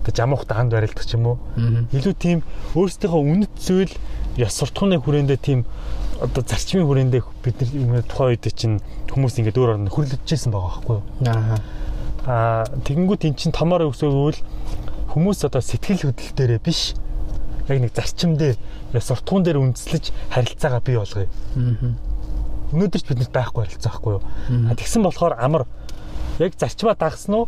Одоо жамуухт анд барилдах ч юм уу. Илүү тийм өөрсдийнхөө үнэт зүйл яс суртахууны хүрээндээ тийм одоо зарчмын хүрээндээ бид нар тухайн үед чинь хүмүүс ингээд өөр орнд хөрлөжжсэн байгаа байхгүй юу. Аа. Аа тэгэнгүүт эн чин томоор өсөөвөл хүмүүс одоо сэтгэл хөдлөл дээрээ биш яг нэг зарчим дээр яс суртахуун дээр үндэслэж харилцаагаа бий болгоё. Аа. Өнөөдөр ч биднэрт байхгүй харилцаа байхгүй юу. Тэгсэн болохоор амар яг зарчмаа дагсан уу?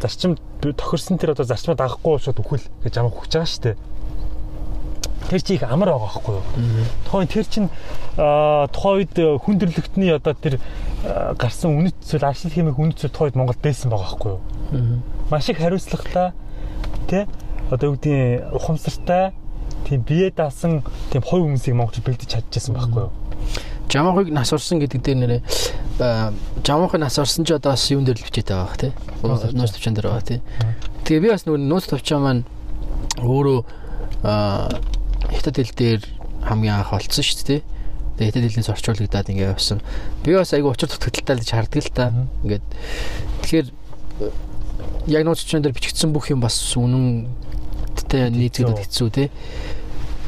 Зарчим тохирсон тэр одоо зарчмаа дагахгүй шууд үхэл гэж амаа хүч байгаа шүү дээ. Тэр чи их амар байгаа байхгүй юу? Тухайн тэр чин тухайн үед хүн төрлөختний одоо тэр гарсан үнэт зүйл аршил хэмээх үнэт зүйл тухайн үед Монгол байсан байгаа байхгүй юу? Маш их хариуцлагатай тий одоо юу гэдгийг ухамсартай тийм бие даасан тийм хой хүмүүсийг Монголд бэлдэж чадчихсан байхгүй юу? Жамахыг нас орсон гэдэг дээр нэрээ жамахыг нас орсон ч одоо бас юун дээр л бичээд байгаа бах тий. Нууц төвчөн дээр байгаа тий. Тэгээ би бас нөгөө нууц төвчөө маань өөрөө аа хятад хэл дээр хамгийн анх олцсон шүү дээ. Тэгээ хятад хэлнээс орчуулагдаад ингээ явсан. Би бас айгу учир дутагдaltaй гэж харддаг л та. Ингээд тэгэхээр э, яг нууц төвчөн дээр бичигдсэн бүх юм бас үнэн тэ нийцгээд хэцүү тий.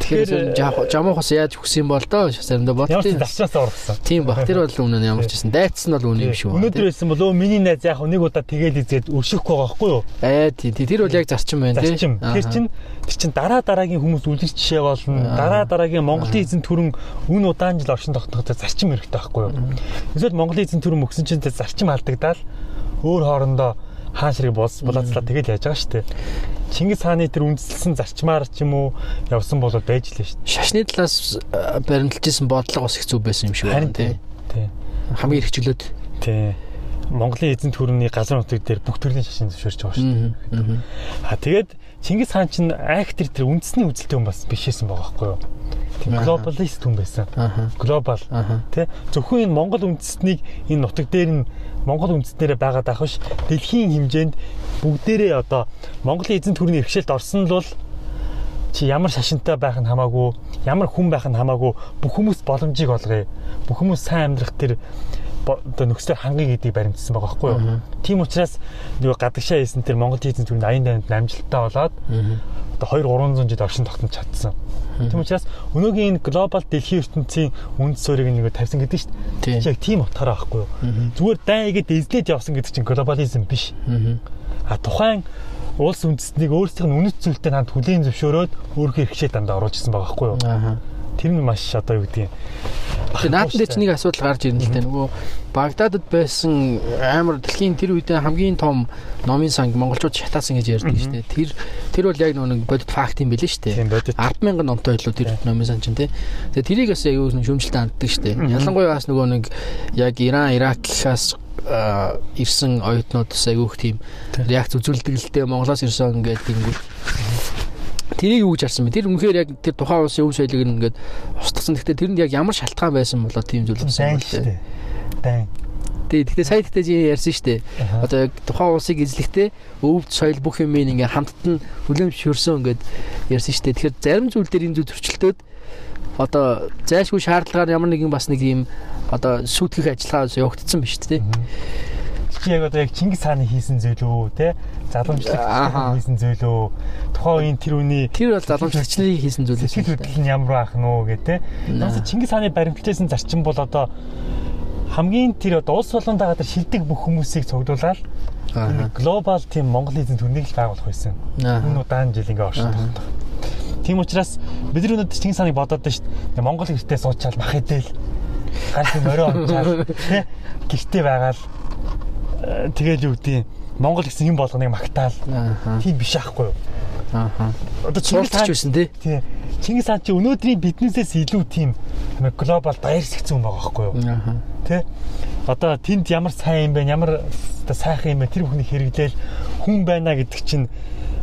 Тэгэхээр Тэгэхээр, жамуухаас яаж хүсэн бол доо заримдаа Ямар ч бодтыг зарчнаасаа ургасан. Тийм баг. Тэр бол үнэн ямар ч гэсэн дайцсан бол үнэн юм шүү. Өнөөдөр байсан бол өө миний найз яг нэг удаа тэгэл изгээд өршөхгүй байгаа байхгүй юу? Аа тий тий, тэр бол яг зарчим байна тий. Зарчим. Тэр чин тэр чин дараа дараагийн хүмүүс үлгэр жишээ болно. Аа. Дараа дараагийн Монголын эзэн түрэн үн удаан жил оршин тогтнохтой зарчим хэрэгтэй байхгүй юу? Эсвэл Монголын эзэн түрэн мөксөн чин тэр зарчим алдагдаад өөр хоорондоо хаан ширэг булаацлаа тэгэл яаж байгаа шүү дээ. Чингис хааны тэр үндэслсэн зарчмаар ч юм уу явсан бол байж лээ шүү дээ. Шашны талаас баримталжсэн бодлого бас хэцүү байсан юм шиг байна тий. Тий. Хамгийн хэрэгчлөөд. Тий. Монголын эзэн түрүүний газар нутаг дээр бүх төрлийн шашин зөвшөөрч байгаа шүү дээ. Аа. Тэгээд Чингис хаан чинь айх тэр тэр үндэсний үзэлтэй хүн бас бишээсэн байгаа байхгүй юу? Глобалист хүн байсан. Глобал тий зөвхөн энэ Монгол үндэстнийг энэ нутаг дээр нь Монгол үндэстнэрээ байгаад авах биш. Дэлхийн хэмжээнд бүгдээрээ одоо Монголын эзэн төрний иргэшэлд орсон л бол чи ямар шашинтай байх нь хамаагүй ямар хүн байх нь хамаагүй бүх хүмүүс боломжийг олгоё. Бүх хүмүүс сайн амьдрах тэр одоо нөхцөл хангыг гэдгийг баримтсан байгаа байхгүй юу тийм учраас нөгөө гадагшаа хийсэн тэр Монгол төрний 80 80 амжилттай болоод одоо 2 300 жил оршин тогтнож чадсан. Тийм учраас өнөөгийн энэ глобал дэлхийн ертөнцийн үнд суурийг нэг тавьсан гэдэг чинь Тий. яг тийм утгаараа байхгүй юу? Зүгээр дай игээд эзлээд явсан гэдэг чинь глобализм биш. А тухайн улс үндэстнийг өөрсдийнх нь үнэт зүйлтэй ханд хүлийн зөвшөөрөөд өөрийнхөө хэрэгшээ дандаа оруулж ирсэн байгаа байхгүй юу? Аа. Тэр нь маш одоо юу гэдэг юм. Тэгээ наадмын дээр ч нэг асуудал гарч ирнэ л дээ. Нөгөө Багдадад байсан амар дэлхийн тэр үедээ хамгийн том номын санг монголчууд шатаасан гэж ярьдаг шүү дээ. Тэр тэр бол яг нэг бодит факт юм билээ шүү дээ. Тийм бодит. 100000 номтой илүү тэр номын сан чинь тий. Тэгээ тэрийг бас аюу шүмжэлтэй ханддаг шүү дээ. Ялангуяа бас нөгөө нэг яг Иран, Иракаас аа, ирсэн оюутнууд бас их тийм реакц үзүүлдэг л дээ. Монголоос ирсэн ингээд тиймгүй. Тэрийг юу гэж харсан бэ? Тэр үнэхээр яг тэр тухайн улсын өв соёлыг ингээд устгасан. Гэхдээ тэрэнд яг ямар шалтгаан байсан болоо тийм зүйл болсон юм шүү дээ. Дайн. Тэгээ гэхдээ сая тэгтээ чи ярьсан шүү дээ. Одоо яг тухайн улсыг эзлэхдээ өвд соёл бүх юм ингээд хамтд нь хүлэмж шөрсөн ингээд ярьсан шүү дээ. Тэгэхээр зарим зүйл дээр энэ зүйл төрчлөлтөөд одоо зайлшгүй шаардлагаар ямар нэгэн бас нэг юм одоо сүйтгэх ажиллагаа явагдсан биш үү? Чи яг одоо яг Чингис хааны хийсэн үү те? Заламжлалт Аха. хийсэн үү? Тухайн үеийн тэр үний Тэр бол заламжлагчныг хийсэн зүйл шүү дээ. хөдлөл нь ямар байх уу гэх те. Наас Чингис хааны баримтлажсэн зарчим бол одоо хамгийн тэр одоо улс болгон дагаа тэр шилдэг бүх хүмүүсийг цуглуулаад Аа. глобал тим Монгол эзэн төрнийг л байгуулах байсан. Энэ удаан жил ингээ оршин тогтох. Тийм учраас бид нар өнөөдөр Чингис хааныг бодоод байна шүү дээ. Монгол гэртээ суучаал мах. Ганц морой онцаал тий гэртээ байгаал э, тэгэл юу гэдэг юм, Монгол гэсэн юм болгоныг магтаал. Аа. Тийм биш аахгүй юу? Аа. Одоо Чингис хаан байсан тий. тий Чингис хаан чи өнөөдрийн биднээсээс илүү тийм глобал баяр сэгцэн хүн байгаа байхгүй юу? Аа. Тэ? одоо тэнд ямар сайн юм бэ ямар сайхан юм бэ тэр бүхний хэрэглээл хүн байна гэдэг чинь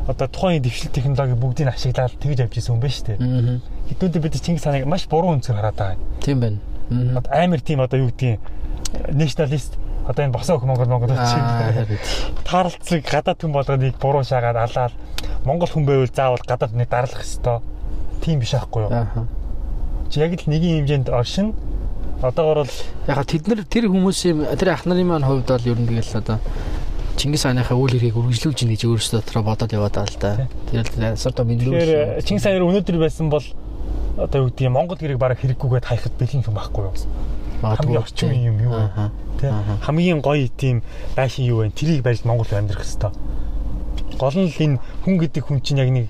одоо тухайн дэвшил технологи бүгдийг ашиглаад тэгж явж исэн хүн байна шүү дээ. Аа. Хэдүүлээ бид Чингис хааныг маш буруу өнцгөр хараад байгаа. Тийм байна. Амар тийм одоо юу гэдгийг националист одоо энэ босоо өх Монгол Монгол чинь харин. таарлцыг гадаад хүн болгоныг буруу шаагаад алаад Монгол хүн байвал заавал гадаад хүнийг дарлах ёстой. Тийм биш аахгүй юу? Чи яг л нэгin хэмжээнд оршин одоогор бол Яг тэд нар тэр хүмүүсийн тэр ах нарын маань хувьд бол ер нь тэгэл одоо Чингис хааныхаа үйл хэргийг үргэлжлүүлж ийн гэж өөрөөсөө дотроо бодоод яваад байгаа л да. Тэр л асуултаа мэдлүү. тэгэхээр Чингис хаан өнөөдөр байсан бол одоо юу гэдгийг Монгол гэрийг бараг хэрэггүйгээд хайхад бэлэн юм байхгүй юу? Хамгийн орчин үеийн юм юу вэ? Тэ хамгийн гоё тийм байшин юу вэ? Тэрийг барьж Монгол амьдрах хэвээр. Гол нь л энэ хүн гэдэг хүн чинь яг нэг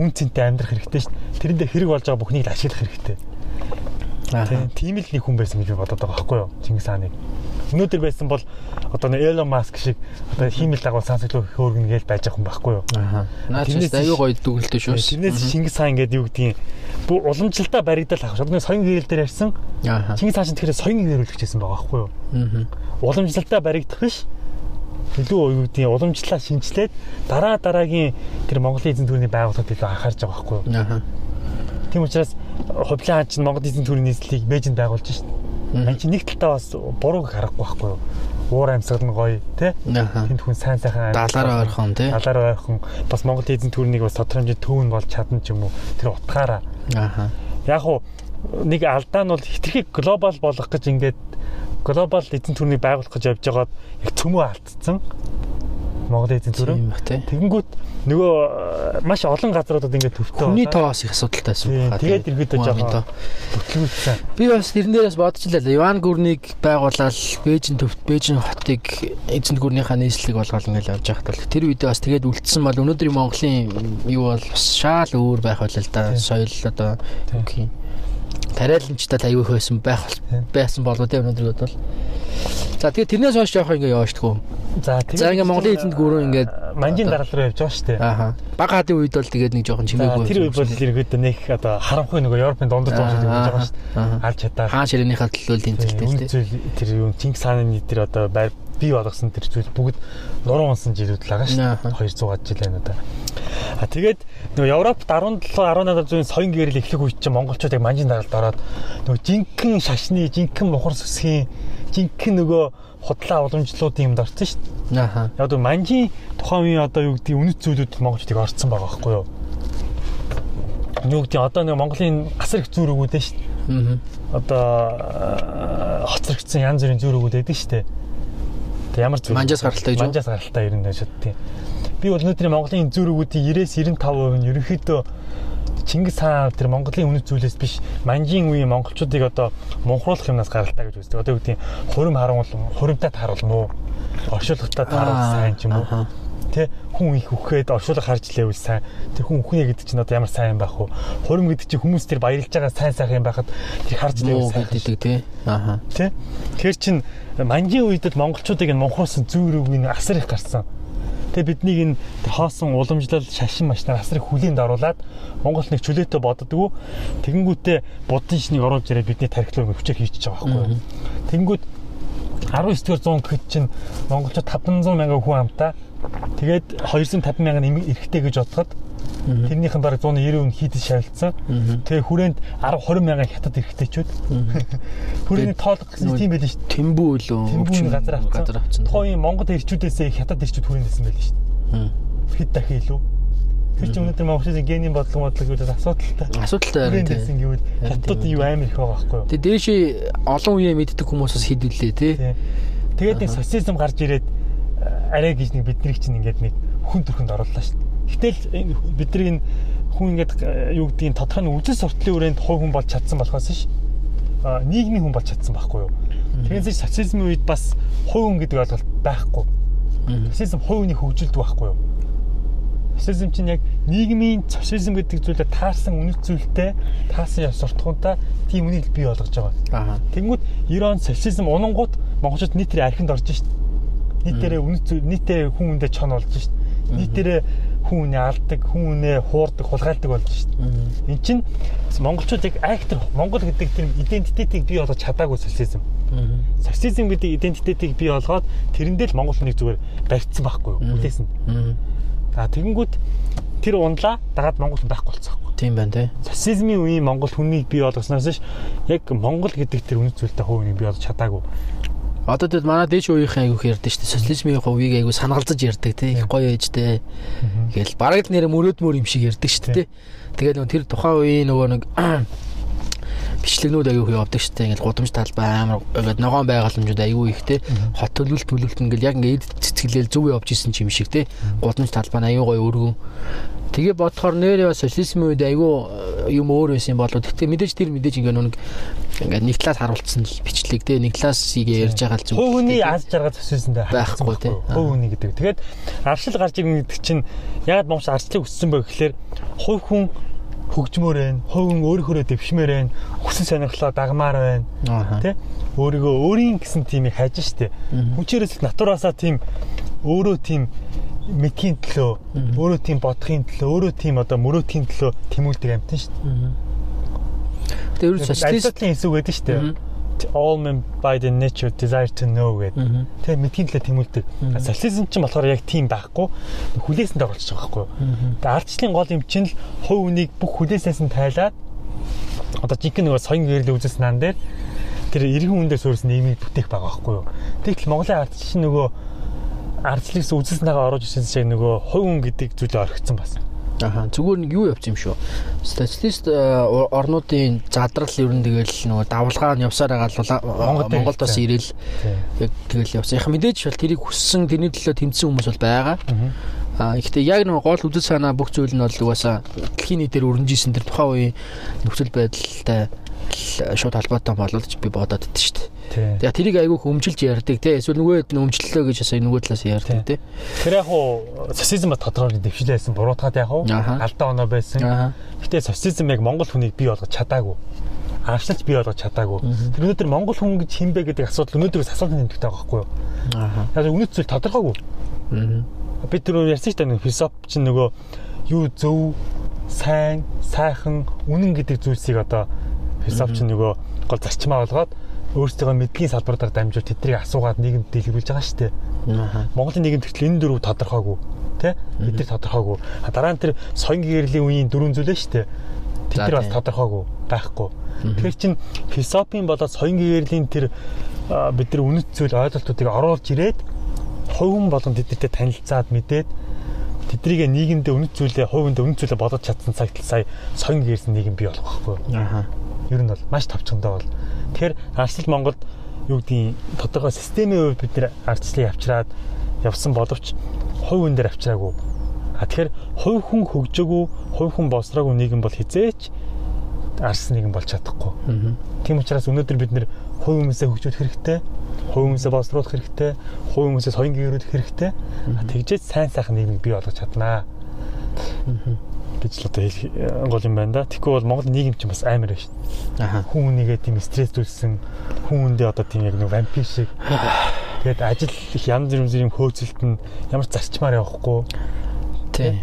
үн цэнтэй амьдрах хэрэгтэй шүү дээ. Тэрэндээ хэрэг болж байгаа бүхнийг л ашиглах хэрэгтэй. Аа. Тийм л нэг хүн байсан гэж би бодоод байгаа байхгүй юу? Чингис хааныг. Өнөөдөр байсан бол одоо нэг Elon Musk шиг одоо хиймэл дагуул сансаглуу хөөргөн гээл байж байгаа хүн байхгүй юу? Аа. Наад Тэрнээс ч аюу гоё дүгэлтэй шүү. Тэрнээс Чингис хаан гэдэг юу гэдгийг бүү уламжлалтаа баригдал авах. Нэг соён гэрэл дээр ярьсан. Чингис хаан чинь тэгэхээр соён гэрүүлэгч байсан байгаа байхгүй юу? Аа. Уламжлалтаа баригдах биш. Илүү юу гэдгийг уламжлалаа шинжилээд дараа дараагийн тэр Монголын эзэн төрний байгууллагад илүү анхаарч байгаа байхгүй юу? Тийм учраас хувлаа хаан чинь Монгол эзэн төрийн нийслэлийг Бээжинд байгуулж шít. Ан чи нэг талтаа бас бурууг харахгүй байхгүй юу? Уур амьсгал нь гоё тий? Тэнд хүн сайн сайхан Далаараа ойрхон тий. Далаараа ойрхон бас Монгол эзэн төрнийг бас тодорхой хэмжээнд төвн болж чадна ч юм уу тэр утгаараа. Аа. Яг уу нэг алдаа нь бол хитрхи глобал болгох гэж ингээд глобал эзэн төрнийг байгуулах гэж явж байгаад яг цөмөө алдсан. Монгол эзэн төрөө. Тэгэнгүүт нөгөө э, маш олон газруудад ингээд төвтэй Хүний тоос их асуудалтай байсан тэгээд иргэдээ жоохон бүтлгүүлсэн. Би бас тэрэн дээрээс бодчихлаа. Иван Гүрнийг байгуулаад Бээжин төвт Бээжин хотыг эзэнт гүрнийхаа нийслэг болгоод ингээл явж байхад бол тэр үедээ бас тэгээд үлдсэн бол өнөөдрийн Монголын юу бол бас шаал өөр байх байлаа л да. Соёл одоо юу гэх юм. Тариаланчтай аюух байсан байх байсан болов тийм өнөөдөр бол. За тэгээд тэрнээс хойш явах ингээ яваач тгүү. За тэгээд За ингээ Монголын эзэнт гүрэн ингээд манжин дараал руу явж байгаа шүү дээ. ааха. Бага хадын үед бол тэгээд нэг жоохон чимээгүй. тэр үед бол иргэд нэг одоо харанхуй нөгөө Европын дундад зогсож байгаа шүү дээ. Алж чадаа. Хаан ширээнийхээ төлөө тэмцэлтэй тэр юу Чингис хааны тэр одоо байр бий болгосон тэр зүйл бүгд нуруу унсан жилүүд л байгаа шүү дээ. 200 жил байна одоо. А тэгээд нөгөө Европт 17 18 зуун соён гэрэл эхлэх үед чинь монголчууд яг манжин даралд ороод нөгөө жинхэнэ шашны, жинхэнэ мухар сүсгийн, жинхэнэ нөгөө худлаа уламжлалуудын юмд орсон шүү дээ. Ааха. Яг одоо манжийн тухайн үеийн одоо юу гэдэг үнэт зүйлүүд монголчуудыг орцсон байгаа байхгүй юу? Юу гэдэг одоо нэг Монголын асар их зүр өгөөд шүү дээ. Аа. Одоо э, хоцрогдсон янз бүрийн зүр өгөөд байдаг шүү дээ. Тэг ямар зүр? Манжаас гаралтай гэж? Манжаас гаралтай ирнэ гэж боддیں۔ Би бол өнөөдрийн Монголын зүр өгөөдийн 90-95% нь ерөнхийдөө Чингис хаан тэр Монголын үнэт зүйлээс биш манжийн үеийн монголчуудыг одоо мунхруулах юмнаас гаралтай гэж үздэг. Одоо юу гэдэг хурим харуул хуримтай тааруул мó оршуулгатай тааруул сайн ч юм уу. Тэ хүн их өгөхөд оршуулга харж лээвэл сайн. Тэр хүн өхнө гэдэг чинь одоо ямар сайн байх вэ? Хурим гэдэг чинь хүмүүс тэр баярлж байгаа сайн сайхан юм байхад тэр харж лээвэл сайн. гэдэг тий. Ааха. Тэ? Тэр чин манжийн үед л монголчуудыг энэ мунхруулсан зүүр үг нь асар их гарсан. Тэгээ биднийг энэ хоосон уламжлал шашин машнаар асар их хүлээнд оруулаад Монгол нэг чөлөөтэй боддгоо тэгэнгүүтээ будын шнийг оруулж ирээ бидний тархилуу хүчээр хийчихэж байгаа байхгүй. Тэгэнгүүт 19-р зуун гэхэд чинь монголчууд 500 мянган хүн амтаа тэгээд 250 мянган эмэг эрэхтэй гэж бодоход тэрнийхэн бараг 190 нь хийдэс шавилцсан. Тэгээ хүрээнд 10 20 мянган хятад эрэхтэйчүүд. Хүрээний тоолох гэсэн тийм байл шүү дээ. Тэмбүү лөө. Тэмбүүний газар авцсан. газар авцсан. Тухайн Монгол ирчүүдээс хятад ирчүүд хүрээндсэн байл шүү дээ. Хэд дахин илүү. Тэр чинь өнөөдөр монголчуудын генийн бодлого бодлого гэвэл асуудалтай. Асуудалтай харин тий. Хүрээндсэн гэвэл хятадууд юу амар их байгаа байхгүй юу? Тэгээ дээшээ олон үеэ мэддэг хүмүүс бас хідүүлээ тий. Тэгээд нэг социализм гарч ирээд арай гэж нэг бидний чинь ингээд нэг хүн төрхөнд орууллаа шүү дээ. Гэтэл энэ бидний энэ хүн ингээд э, юу гэдгийг тодорхой нэг үжил суртлын үрээнд хой хүн болж чадсан болохоос ш. А нийгмийн хүн болж чадсан байхгүй юу? Тэгээс социализмын үед бас хой хүн гэдэг ойлголт байхгүй. Социализм хой хүний хөгжилд байхгүй юу? Социализм чинь яг нийгмийн социализм гэдэг зүйлээр таарсан үнэт зүйлтэй таасан яс суртахуунтай тийм үнийг бий болгож байгаа. Тэнгүүд 90 он социализм унангууд монголчууд нийтээр архинд орж шít. Нийтээрээ үнэт нийтээ хүн хүндээ чон болж шít. нийтээрээ хүн үнэ алдаг, хүн үнэ хуурдаг, хулгайлдаг болж дээ. Эн чинь монголчууд яг актер монгол гэдэг тэр идентитетийг бий болгож чадаагүй социализм. Социализм гэдэг идентитетийг бий болгоод тэрэндээ л монгол хүнийг зүгээр барьцсан байхгүй юу? Хүлээс нь. За тэгэнгүүт тэр ундлаа дагаад монгол хүн байхгүй болцсон байхгүй. Тийм байна тий. Социализмын үеийн монгол хүнийг бий болгосноос ш яг монгол гэдэг тэр үнэт зүйлтэй хувь хүнийг бий болгож чадаагүй. Одоо тэд манай дээш үеийнхэн айгүйх ярьдаг шүү дээ. Социализмын хувийг айгүй санагалзаж ярьдаг тий. Их гоё ээжтэй. Тэгэл бараг л нэр мөрөөдмөр юм шиг ярьдаг шүү дээ. Тэгээд нөгөө тэр тухайн үеийн нөгөө нэг бичлэгнүүд аягүй явдаг шүү дээ. Ингээл гудамж талбай амар ингээд ногоон байгаламжууд аягүй их те. Хот төлөвлөлт төлөвлөлт ингээл яг ингээд цэцгэлэл зөв явж исэн юм шиг те. Гудамж талбай аягүй гоё өргөн. Тэгээ бодохоор нэр яа социализмын үед айгүй юм өөр байсан болоо. Тэгтээ мэдээж тэр мэдээж ингээ нэг ингээ нэг талаас харуулсан л бичлэг те. Нэг талаасыг ярьж байгаа л. Хувь хүний аз жаргал төсөөсөндөө байхгүй те. Хүний гэдэг. Тэгээд аршил гарч ирнэ гэдэг чинь ягаад момш арчлыг өссөн бэ гэхээр хувь хүн хөгжмөр байна. Хувь хүн өөрийнхөө дэвшмээр байна. Хүсэл сонирхлоо дагмаар байна. Тэ? Өөрийгөө өөрийн гэсэн тиймийг хайж штэ. Хүчээрээс натураасаа тийм өөрөө тийм мэдхийн төлөө өөрөө тийм бодохын төлөө өөрөө тийм одоо мөрөөдхийн төлөө тэмүүлдэг амтан дээ. Тэгээ ерөөс социалистын хэсэг шүү дээ. All men by the nature desire to know гэдэг. Тэгээ мэдхийн төлөө тэмүүлдэг. Социализм ч болохоор яг тийм байхгүй. Хүлээсэнд оролцож байгаа байхгүй. Тэгээ ардчлалын гол юм чинь л хувь үнийг бүх хүлээсээс нь тайлаад одоо жинхэнэ нөгөө соён гэрэл үзэс нан дээр тэр иргэн үндээс өөрс нийгмийг бүтээх байгаа байхгүй юу. Тэгтэл Монголын ардчлал нөгөө ардчлагс үзэснээгээ оруулж ирсэн шиг нөгөө хувь хүн гэдэг зүйлээ орхицсан бас. Аха зүгээр нэг юу явц юм шүү. Статистист орнуудын задрал ер нь тэгэл нөгөө давлгаа нь явсаар байгаа л Монголд бас ирэл яг тэгэл явсан. Яг мэдээж бол тэрийг хүссэн тэрний төлөө тэмцсэн хүмүүс бол байгаа. А ихтэй яг нэг гол үзэл санаа бүх зүйл нь бол угаасаа дэлхийн нийтээр өрнжижсэн тэр тухайн үеийн нөхцөл байдалтай шууд холбоотой болол би бодоод идэв шүү дээ. Тэгээ тэрийг айгүйх өмжилж ярьдаг те эсвэл нөгөө өмчлөлөө гэж асаа нөгөө талаас ярьдаг те. Тэр яг уу социализм ба тодорхой дэвшилээсэн буруутгаад яг уу алдаа оноо байсан. Гэтэ социализм яг монгол хүнийг бий болгож чадаагүй. Аршлж бий болгож чадаагүй. Тэр өнөөдөр монгол хүн гэж хин бэ гэдэг асуудал өнөөдрөөс асуултын тэмдэгтэй байгаа байхгүй юу? Аа. Яг үнэт зүйл тодорхойгүй. Аа. Би тэр ярьсан шүү дээ философ чинь нөгөө юу зөв сайн сайхан үнэн гэдэг зүйлсийг одоо философч нөгөө гол зарчмаа болгоод өөрсдөө мэдгийн салбараар дамжуул тэднийг асуугаад нийгэмд дэлгэрүүлж байгаа шүү дээ. Монголын нийгэм тэгтэл энэ дөрөв тодорхойгүй тий бид нар тодорхойгүй. Дараа нь тэр соён гэрлийн үеийн дөрвөн зүйлээ шүү дээ. Тэд нар бас тодорхойгүй байхгүй. Тэгэхээр чин философийн болоод соён гэрлийн тэр бид нар үнэт зүйл ойлголтуудыг оруулж ирээд хувь хүн болгон тэдэртэй танилцаад мэдээд тэднийг нийгэмдээ үнэт зүйлээ хувь хүнд үнэт зүйлээ бодож чадсан цагт сая соён гэрсэн нийгэм бий болох байхгүй. Аа. Ер нь бол маш товчондоо бол Тэгэхээр арчлал Монголд юу гэдгийг тодорхой системийн хувьд бид нэр арчлалыг авчираад явсан боловч хувь хүн дээр авчираагүй. А тэгэхээр хувь хүн хөгжөөгүй, хувь хүн болсроогүй нийгэм бол хизээч арс нийгэм болж чадахгүй. Тийм учраас өнөөдөр бид нэр хувь хүмүүсээ хөгжүүлэх хэрэгтэй, хувь хүмүүсээ боловсруулах хэрэгтэй, хувь хүмүүсээ соён гэрүүлэх хэрэгтэй. Тэгжээж сайн сайхан нийгмийг бий болгож чаднаа гэж л одоо хэлэх э, гол юм байна да. Тэгэхгүй бол Монгол нийгэм чинь бас амар байна шүү дээ. Аа. Хүн хүнийгээ тийм стресстүүлсэн хүн хүндээ одоо тийм яг нэг вампир шиг тэгээд ажил их янз бүрийн хөөцөлт нь ямар зарчмаар явахгүй. Тий.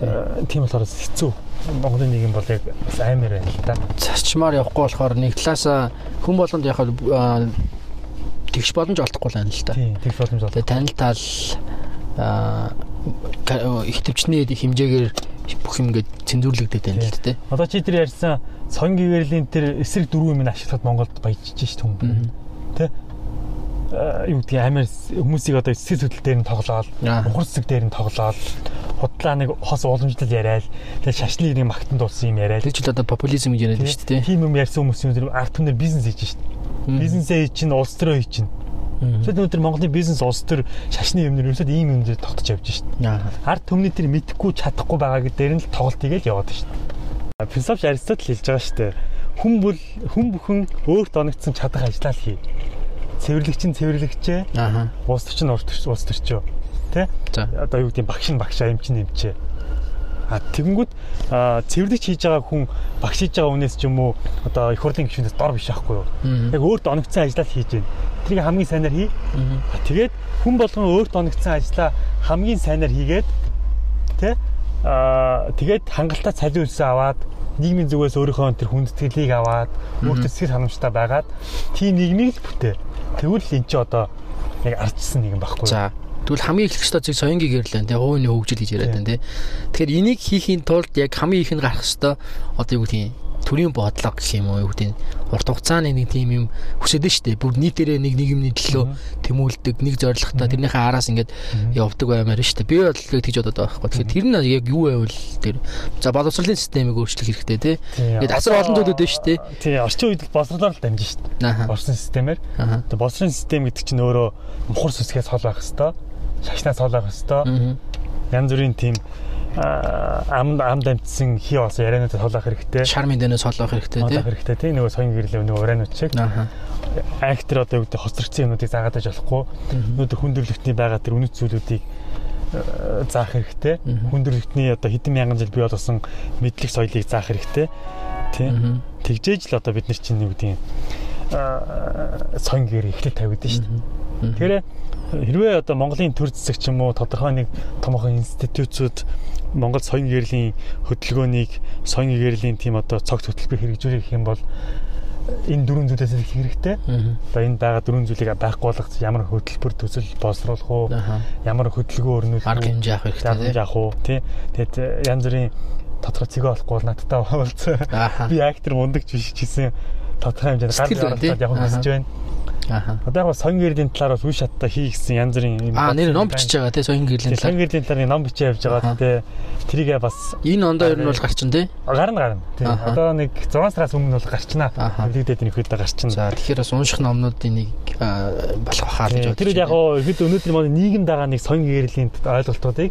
Э, тийм болохоор хэцүү. Монголын нийгэм бол яг бас амар байна л да. Зарчмаар явахгүй болохоор нэг талаасаа хүн болгонд яг тэгш боломж олдохгүй байна л да. Тийм, тэгш боломж олдохгүй. Танил тал аа их төвчний хэмжээгээр бүх юм ингээд цензуурлагдаад байна л дээ. Одоо чи тэр ярьсан соён гэрлийн тэр эсрэг дөрвөн юм ашиглахад Монголд баяжиж ш түн. Тэ? юу гэдгийг амар хүмүүсийг одоо эсрэг хөдөл дээр нь тоглоод, ухар цэцэг дээр нь тоглоод, худлаа нэг хос уламжлал яриад, тэгээ шашны нэг магтанд дурсан юм яриад. Тэр ч л одоо популизм гэж яриад шүү дээ. Тийм юм ярьсан хүмүүс юм арт түнээр бизнес хийж шүү дээ. Бизнесээ хийж чинь улс төрөө хийж чинь Тэгэхээр өнөөдөр Монголын бизнес улс төр шашны юмнэр ерөөсөд ийм юм дээр тогтож явж шít. Ард түмний тэр мэдхгүй чадахгүй байгаа гэдгээр нь л тоглолтыг л яваад шít. Философч Аристотель хэлж байгаа шít. Хүн бол хүн бүхэн өөрт оногдсон чадах ажлаа л хий. Цэвэрлэгч нь цэвэрлэгчээ. Аа. Улс төрч нь улс төрчөө. Тэ? Одоо юу гэдэг багш нь багшаа юм чинь юмчээ. А тэгэнгүүт цэвэрлэгч хийж байгаа хүн багш хийж байгаа хүнээс ч юм уу одоо их хурлын гишүүнээс дор биш аахгүй юу. Яг өөртөө оногдсон ажлаа хийж байна. Тэрийг хамгийн сайнаар хий. Тэгээд хүн болгон өөртөө оногдсон ажлаа хамгийн сайнаар хийгээд аа тэгээд хангалттай цалин үлсээ аваад нийгмийн зүгээс өөрийнхөө тэр хүндэтгэлийг аваад өөртөө сэтгэл ханамжтай байгаад тийм нийгмийг л бүтээ. Тэгвэл эн чи одоо яг ардчсан нийгэм байхгүй. За Тэгвэл хамгийн их хэвээр зэг соёнгийн гэрлэн тий хувийн хөгжил гэж яриад байна тий. Тэгэхээр энийг хийхийн тулд яг хамгийн их нь гарах хэвээр одоо юу гэдэг юм төрийн бодлого гэх юм уу юу гэдэг урт хугацааны нэг тийм юм хүсэдэж штэ бүр нийтээрээ нэг нийгэмний төлөө тэмүүлдэг нэг зорилготой тэрнийхээ араас ингээд явдаг баймаар штэ би бол тэгж бодоод байгаа байхгүй. Тэгэхээр тэр нь яг юу байвал тэр за боловсролын системийг өөрчлөх хэрэгтэй тий ингээд асар олон зүйлүүд байна штэ тий орчин үед боловсролоор л дамжин штэ боловсролын системээр. Тэгээ боловсролын систем гэдэг чинь өөрөө мухар сүсгээс хол байх хэвээр шашнаас хол байх хэвээр янз бүрийн тийм ам ам дамжсан хий болсон яриануудад холоох хэрэгтэй. Шармын дэнээс холоох хэрэгтэй тийм. Холоох хэрэгтэй тийм нөгөө соён гэрлээ нөгөө ураанууд шиг. Аа. Актер одоо юу гэдэг хоцрогдсон юмнуудыг заагаад аж болохгүй. Өнөөдөр хүндрэлтний байгаа тэр үнэт зүйлүүдийг заах хэрэгтэй. Хүндрэлтний одоо хэдэн мянган жил бий болсон мэдлэг соёлыг заах хэрэгтэй. Тийм. Тэгжээж л одоо бид нар чинь юу гэдэг соён гэр эхлэл тавигдсан шүү дээ. Тэгэхээр хэрвээ одоо Монголын төр зэсэг ч юм уу тодорхой нэг томоохон институтууд Монгол соён гэрлийн хөдөлгөөнийг соён гэрлийн тийм одоо цогц хөтөлбөр хэрэгжүүлэх гэх юм бол энэ дөрвөн зүйлээс их хэрэгтэй. Одоо энэ байгаа дөрвөн зүйлийг байхгүй болгох ямар хөтөлбөр төсөл боловсруулах уу? Ямар хөдөлгөөн өрнүүлэх арга хэмжээ авах хэрэгтэй. Авах уу? Тий. Тэгээд янз бүрийн тодорхой цэгээ болохгүй бол надтай уулзаа. Би актер мундаг биш гэсэн тодорхой хэмжээнд гар гаргаж явах гэж байна. Аа. Одоо яг соён гэрлийн талаар бол үе шаттай хий гэсэн янз бүрийн юм. Аа нэр ном бичиж байгаа тий соён гэрлийн талаар. Соён гэрлийн талаар ном бичиж явж байгаа тий. Тэрийгээ бас энэ ондоо ер нь бол гарчин тий. Гарна гарна. Тий. Одоо нэг 6 сараас өмнө бол гарчнаа. Хэвлэгдээд нэг хэд гарчин. За тэгэхээр бас унших номнуудын нэг болох хаа гэж бодож. Тэр яг хэд өнөөдөр манай нийгэмд байгаа нэг соён гэрлийн ойлголтуудыг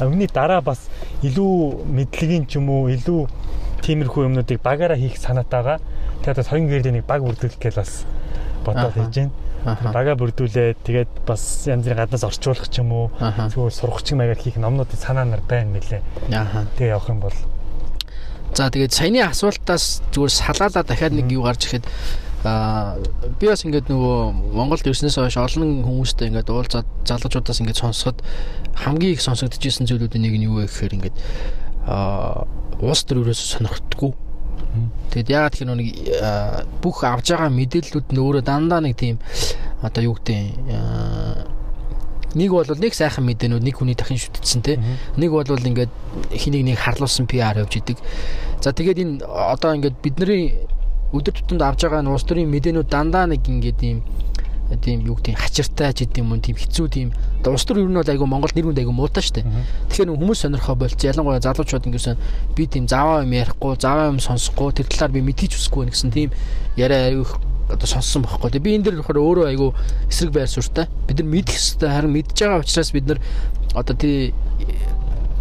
өмнөний дараа бас илүү мэдлэгийн ч юм уу илүү тиймэрхүү юмнуудыг багаараа хийх санаатайгаа тэгээд соён гэрлийн нэг баг бүрдүүлэх гэж бас бодоод хийж байна. Бага бүрдүүлээд тэгээд бас янз бүрийн гаднаас орчуулах ч юм уу. Зүгээр сургахчиг маягаар хийх номнуудын санаа нар байна мөлий. Тэгээ явах юм бол. За тэгээд саяны асуултаас зүгээр салаалаа дахиад нэг юу гарч ирэхэд аа би бас ингээд нөгөө Монголд ирснээс хойш олон хүмүүстэй ингээд уулзаад залуучуудаас ингээд сонсоход хамгийн их сонсогдчихсэн зүйлүүдийн нэг нь юу вэ гэхээр ингээд аа уус төр өрөөс сонирхдаггүй Тэгэд ягаад тэр нэг бүх авж байгаа мэдээллүүд нь өөрөө дандаа нэг тийм одоо юу гэдэг нэг бол нэг сайхан мэдээнүүд нэг хүний дахин шүтдсэн те нэг бол ингээд хэнийг нэг харлуулсан PR явж идэг. За тэгээд энэ одоо ингээд бидний өдөр тутамд авж байгаа нь улс төрийн мэдээнүүд дандаа нэг ингээд ийм тийм юу гэдэг хачиртай ч гэдэм юм тийм хэцүү тийм улс төр ер нь бол айгу Монгол нэр хүнд айгу муутай штэ. Тэгэхээр хүмүүс сонирхоо болц ялангуяа залуучууд ингэсэн би тийм заваа юм ярихгүй, заваа юм сонсохгүй, тэр талаар би мэдээж үсэхгүй гэсэн тийм яриа айгу одоо сонссон байхгүй. Би энэ дэр болохоор өөрөө айгу эсрэг байр суурьтай. Бид нар мэдэх хэвээр харин мэдж байгаа учраас бид нар одоо тий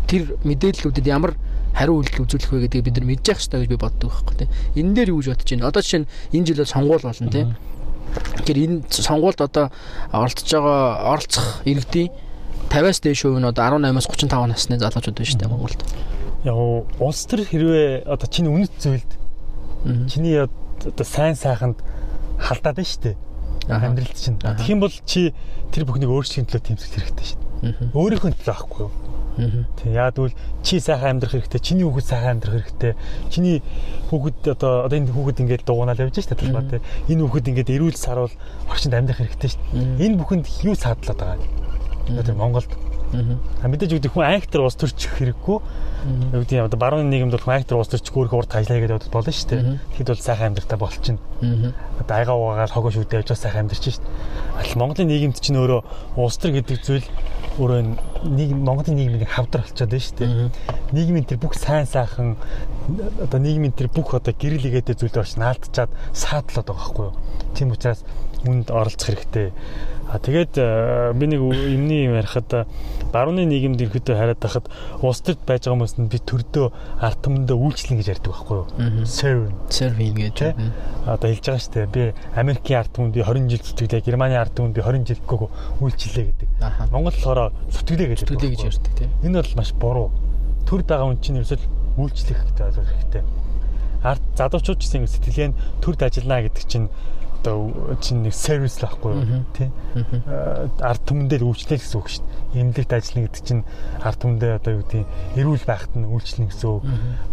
тэр мэдээллүүдэд ямар хариу үйлдэл үзүүлэх вэ гэдгийг бид нар мэдж явах хэрэгтэй гэж би боддог байхгүй тий. Энэ дээр юу гэж бодож байна? Одоо жишээ нь энэ жилээр сонгуул болно тий. Тэгэхээр энэ сонгуульд одоо оролцож байгаа оролцох иргэдийн 50-аас дээш хувь нь одоо 18-аас 35 насны залуучууд байна шүү дээ Монголд. Яг улс төр хэрвээ одоо чиний үнэт зүйлд чиний одоо сайн сайханд халдаад байна шүү дээ. Амьдралд чинь. Тэгэх юм бол чи тэр бүхнийг өөрчлөхийн төлөө тэмцэх хэрэгтэй шүү дээ. Өөрийнхөө төлөө байхгүй юу? Тэг яад үл чи сайхан амьдрах хэрэгтэй, чиний хүүхэд сайхан амьдрах хэрэгтэй. Чиний хүүхэд одоо одоо энэ хүүхэд ингээд дугуйнаал явж штэ талбай те. Энэ хүүхэд ингээд эрүүл саруул орчинд амьдрах хэрэгтэй штэ. Энэ бүхэнд юу саадлаад байгаа юм? Одоо Монголд А мэдээж үгдэх хүн актер ус төрчих хэрэггүй. Юу гэдэг юм одоо барууны нийгэмд бол хүн актер ус төрчих өөрхөн урд ажиллая гэдэг болно шүү дээ. Тэгэхэд бол сайхан амьдрахтаа болчихно. Одоо айгаа угаагаал хогоо шүдээ явж сайхан амьдрч шүү дээ. Монголын нийгэмд чинь өөрөө ус төр гэдэг зүйл өөрөө нийгэм Монголын нийгмийн хавдар болчиход байна шүү дээ. Нийгмийн тэр бүх сайн сайхан одоо нийгмийн тэр бүх одоо гэрэл игээдэ зүйлээр очиж наалтчаад саадлаад байгаа байхгүй юу. Тийм учраас үнд оролцох хэрэгтэй. А тэгээд э, би нэг юмний юм ярихад барууны нийгэмд ирэхэд хараад байхад улс төрд байж байгаа хүмүүс нь би төрдөө ард түмэндээ үйлчлэн гэж ярьдаг байхгүй юу? Serve. Serve гэж. Одоо хэлж байгаа шүү дээ. Би Америкийн ард түмэнд би 20 жил зүтгэлээ, Германы ард түмэнд би 20 жил гоо үйлчлээ гэдэг. Монгол болохоор зүтгэлээ гэж зүтгэлээ гэж ярьдаг тийм. Энэ бол маш буруу. Төр байгаа хүн чинь ерөөсөл үйлчлэх гэдэг ойлгох хэрэгтэй. Ард залуучууд ч гэсэн сэтгэлээ төрд ажиллана гэдэг чинь одоо чинь нэг сервис л байхгүй юу? Тий. Ард түмэндээ л үйлчлэх гэсэн үг шүү дээ. Эмнэлэгт ажиллана гэдэг чинь ард түмэндээ одоо юу гэдэг эрүүл байхад нь үйлчлэх гэсэн үг.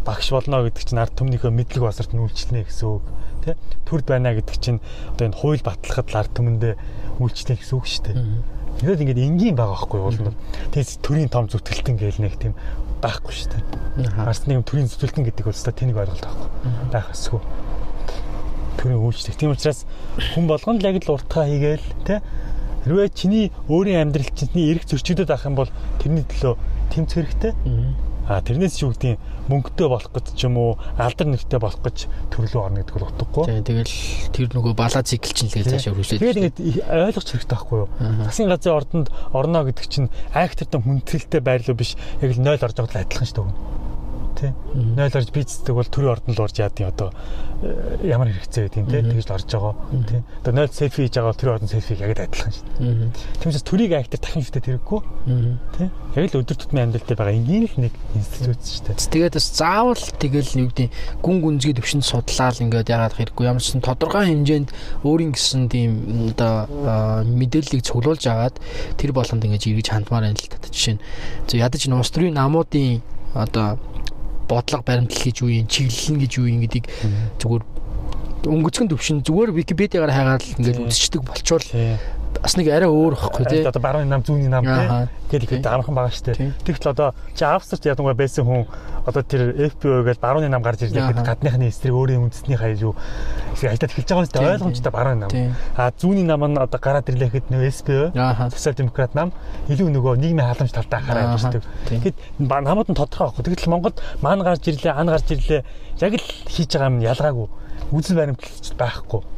Багш болно гэдэг чинь ард түмнийхөө мэдлэг басарт нь үйлчлэнэ гэсэн үг. Тий. Төрд байна гэдэг чинь одоо энэ хууль батлахад л ард түмэндээ үйлчлэх гэсэн үг шүү дээ. Тэгэл ингээд энгийн байгаа байхгүй уул нь. Тэгээс төрийн том зүтгэлтэн гээл нэг тийм байхгүй шүү дээ. Арс нэг төрийн зүтгэлтэн гэдэг бол өстой тэнийг ойлголт байхгүй. Байх эсгүй. Төрийн үйлчлэх. Тийм учраас хүн болгон л яг л уртгаа хийгээл тэ хэрвээ чиний өөрийн амьдрал чиний эрх зөрчигдөд авах юм бол тэрний төлөө тэмцэх хэрэгтэй. А тэрнээс ч гэдгийг мөнгөтэй болох гэж ч юм уу алдар нэгтэй болох гэж төрлөө орно гэдэг бол утгагүй. Тийм тэгэл тэр нөгөө бала цикл чинь л цаашаа хөрвүүлээд. Тэгээд ингээд ойлгох хэрэгтэй байхгүй юу? Засгийн газрын ордонд орно гэдэг чинь айхтартай хүндэлтэй байрлал биш. Яг л 0 орж байгаа л адилхан шүү дээ тий. 0 орж бицдэг бол төрийн ордон л орж яадын одоо э, ямар хэрэгцээ байдгийг тий. Тэгж л орж байгаа тий. Одоо 0 селфи хийж байгаа бол төрийн ордон селфи яг л адилхан шүү дээ. Тиймээс төрийг актер дахин шүтэ тэрэггүй тий. Яг л өдөр тутмын амьдралтай байгаа энгийн л нэг институт шүү дээ. Тэгээд бас заавал тэгэл юу гэдэг гүн гүнзгий төвшөнд судлаал ингээд яагаад хэрэггүй ямар ч тодорхой хэмжээнд өөрийн гэсэн тийм одоо мэдээллийг цуглуулж аваад тэр болгонд ингээд эргэж хандмаар байна л та жишээ нь. Зөв ядаж нуус төрийн намуудын одоо бодлого баримтлал гэж юу юм чиглэл гэж юу юм гэдгийг зүгээр өнгөцгөн төвшин зүгээр Википедиагаар хайгаад ингээд үзчихдэг болчвол бас нэг арай өөр ихгүй тий. Одоо баруун нам зүүнний нам тий. Гэтэл их амархан байгаа шүү дээ. Тэгтэл одоо чи авсарч ядангуй байсан хүн одоо тэр FPO гэж барууны нам гарч ирлээ гэдэг гадныхны эсрэг өөрийн үндэсний хаяг юу хальтад эхэлж байгаа юм шүү дээ. Ойлгомжтой баруун нам. А зүүнний нам нь одоо гараад ирлээ гэхэд нөө SPO социал демократ нам илүү нөгөө нийгмийн халамж талдаа хараад ирдэг. Тэгэхэд намууд нь тодорхой байхгүй. Тэгтэл Монголд маан гарч ирлээ, ан гарч ирлээ. Яг л хийж байгаа юм ялгаагүй. Үзэл баримтлалч байхгүй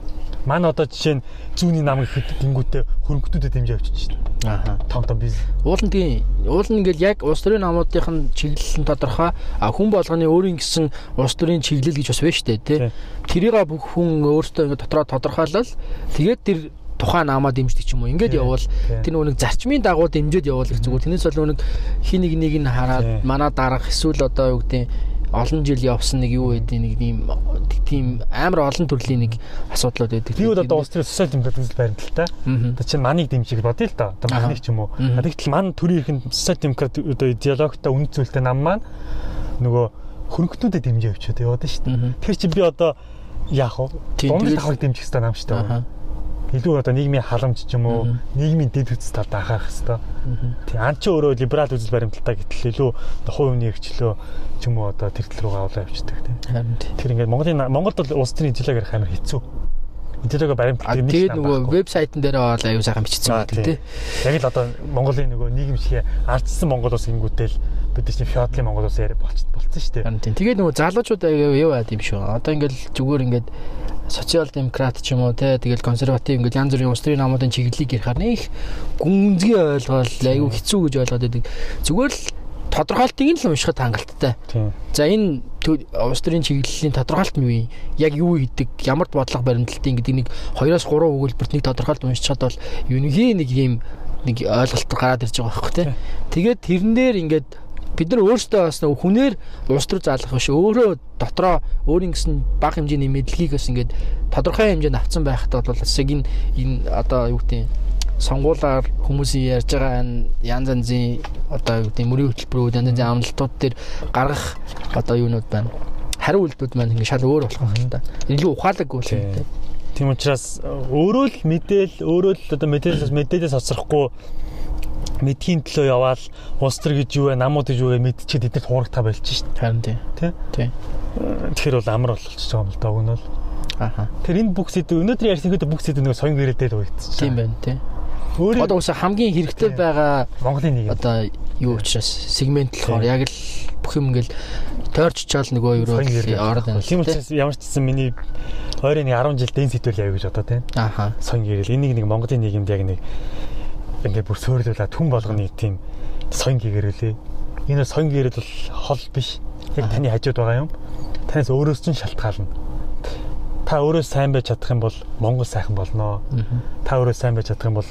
Манай одоо жишээ нь зүүнний нам гэхэд гингүүтээ хөрөнгөтүүдэд дэмжиж авчиж байна. Аа. Том том бизнес. Уул нь тийм. Уул нь ингээл яг улс төрийн намуудын чиглэл нь тодорхой. А хүн болгоны өөрийн гэсэн улс төрийн чиглэл гэж бас байна шүү дээ, тий. Тэрийг бүх хүн өөртөө ингээд дотроо тодорхойлол тэгээд тэр тухайн намаа дэмждэг ч юм уу. Ингээд явбал тэр нөгөө нэг зарчмын дагуу дэмжиж явбал их зүгээр. Тэрнээс бол нэг хин нэг нэг нь хараад манай дарах эсвэл одоо юу гэдэг олон жил явсан нэг юу байдیں۔ нэг тийм тийм амар олон төрлийн нэг асуудлууд байдаг. Би бол одоо улс төрийн социал демократ үзэл баримталтай. Одоо чинь маныг дэмжих бодъё л да. Одоо маныг ч юм уу. Тэгтэл ман төрийн ихэнд социал демократ одоо диалогтой үн зүйлтэй нам маань нөгөө хөрөнгөтнүүдэд дэмжиж явчихад яваад шүү дээ. Тэгэхээр чи би одоо яах вэ? Дунд тавхаг дэмжих хэрэгтэй нам шүү дээ илүү одоо нийгмийн халамж ч юм уу нийгмийн дэд үтс талд анхаарах хэрэгтэй. Тий ан чи өөрөө либерал үзэл баримталтай гэтэл илүү хувь хүний эрхчлөө ч юм уу одоо тэр тал руугаа аваад явчихдаг тий. Харин тий. Тэр ингээд Монголын Монголд бол улс төрийн ярих амар хэцүү. Баримталтай юм шиг. Тэгээд нөгөө вебсайтн дээр бол аюу сайхан бичсэн байдаг тий. Яг л одоо Монголын нөгөө нийгэм шиг ардсан Монгол ус ингэнгүүтэл бид чинь феодлын Монгол ус яриа болчихсон шүү дээ. Харин тий. Тэгээд нөгөө залуучууд аюу яа юм шүү. Одоо ингээд зүгээр ингээд социал демократ ч юм уу те тэгэл консерватив ингээд янз бүрийн улс төрийн намуудын чиглэлийг ярихаар нэг гүнзгий ойлгол айгүй хэцүү гэж ойлгоод байдаг. Зүгээр л тодорхойлтыг нь л уншихад хангалттай. За энэ улс төрийн чиглэлийн тодорхойлт нь юу юм? Яг юу хийдэг? Ямар бодлого баримтлалтын гэдэг нэг 2-оос 3 өгүүлбэрт нэг тодорхойлт уншичаад бол юуны нэг юм нэг ойлголт гараад ирж байгаа байхгүй тий. Тэгээд тэрнээр ингээд бид нар өөрсдөө бас хүнээр улс төр заалах биш өөрөө дотроо өөрийн гэсэн бага хэмжээний мэдлэгийг бас ингээд тодорхой хэмжээнд авцсан байхад бол бас яг энэ энэ одоо юу гэдэг сонгуулаар хүмүүсийн ярьж байгаа энэ янз янзын одоо юу гэдэг мөрийн хөтөлбөрүүд янз янзын амлалтууд дээр гаргах одоо юунууд байна хариу үйлдэлүүд маань ингээд шал өөр болох байна та илүү ухаалаг үл юм Тийм учраас өөрөө л мэдээл өөрөө л одоо мэдээлэлээс мэдээлэлээс хоцрохгүй мэдхийн төлөө яваал улс төр гэж юу вэ намууд гэж юу вэ мэдчихэд эднэрт хуурагтаа болж шít. Харин тийм. Тий. Тэгэхээр бол амар болчихж байгаа юм л да өгнө л. Аха. Тэр энэ бүх сэдв өнөөдөр ярьсан хэд бүх сэдв нэг соён гэрэлдээд өгөгдсөн. Тийм байна тий. Одоо уусаа хамгийн хэрэгтэй байгаа Монголын нэг одоо юу учраас сегмент болохоор яг л бүх юм ингээл тойрч чаал нөгөө юу ороод байна. Тийм учраас ямар ч гэсэн миний ойрын 10 жил дэн сэтвэл явь гэж одоо тий. Аха. Соён гэрэл энийг нэг Монголын нийгэмд яг нэг ингээд бүр сөөрлүүлээд түн болгоны тийм соён гэгэрэлээ. Энэ соён гэгэрэл бол хол биш. Яг таны хажууд байгаа юм. Танаас өөрөөс чинь шалтгаална. Та өөрөө сайн байж чадах юм бол Монгол сайхан болноо. Та өөрөө сайн байж чадах юм бол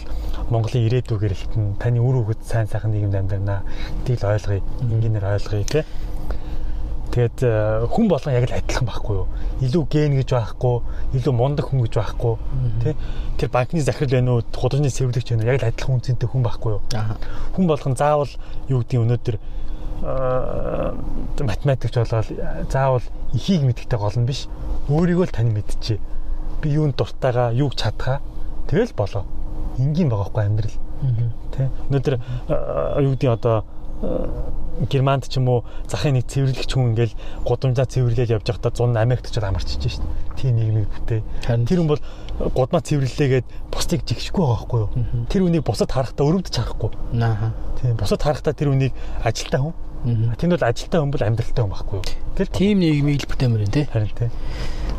Монголын ирээдүй гэрэлтэн таны үр хөвгөд сайн сайхан нийгэмд амьдрнаа. Гэдгийг л ойлгоё. Энгийнээр ойлгоё тий. Тэгээд э, хүн болгон яг л адилхан байхгүй юу? Илүү ген гэж байхгүй, илүү мундаг хүн гэж байхгүй, тий? Тэр банкны захирал байна уу, худалдааны цэвэрлэгч байна уу? Яг л адилхан үнцэнтэй хүн байхгүй юу? Хүн болгон заавал юу гэдгийг өнөөдөр э, математикч болоод заавал ихийг мэддэг гол нь биш. Өөрийгөө л тань мэдчихэ. Би юунд дуртайгаа, юуг чадхаа тэгэл болоо. Энгийн байгаа байхгүй амьдрал. Тэ. Өнөөдөр юу гэдгийг одоо Германд ч юм уу захын нэг цэвэрлэгч хүн ингээл гудамжаа цэвэрлээл явж байхдаа 100 Америкт ч амарчиж шít. Тийм нийгмийг бүтээ. Тэр хүн бол гудмаа цэвэрлэлээгээд бусдыг жигшгүй байгаа байхгүй юу? Тэр үнийг бусад харахтаа өрөвдөж харахгүй. Аа. Тийм бусад харахтаа тэр үнийг ажилтаа хүн. Тэнд бол ажилтаа хүн бол амьдралтай хүн байхгүй юу? Тэр тийм нийгмийг л бүтээмэр юм тий. Харин тий.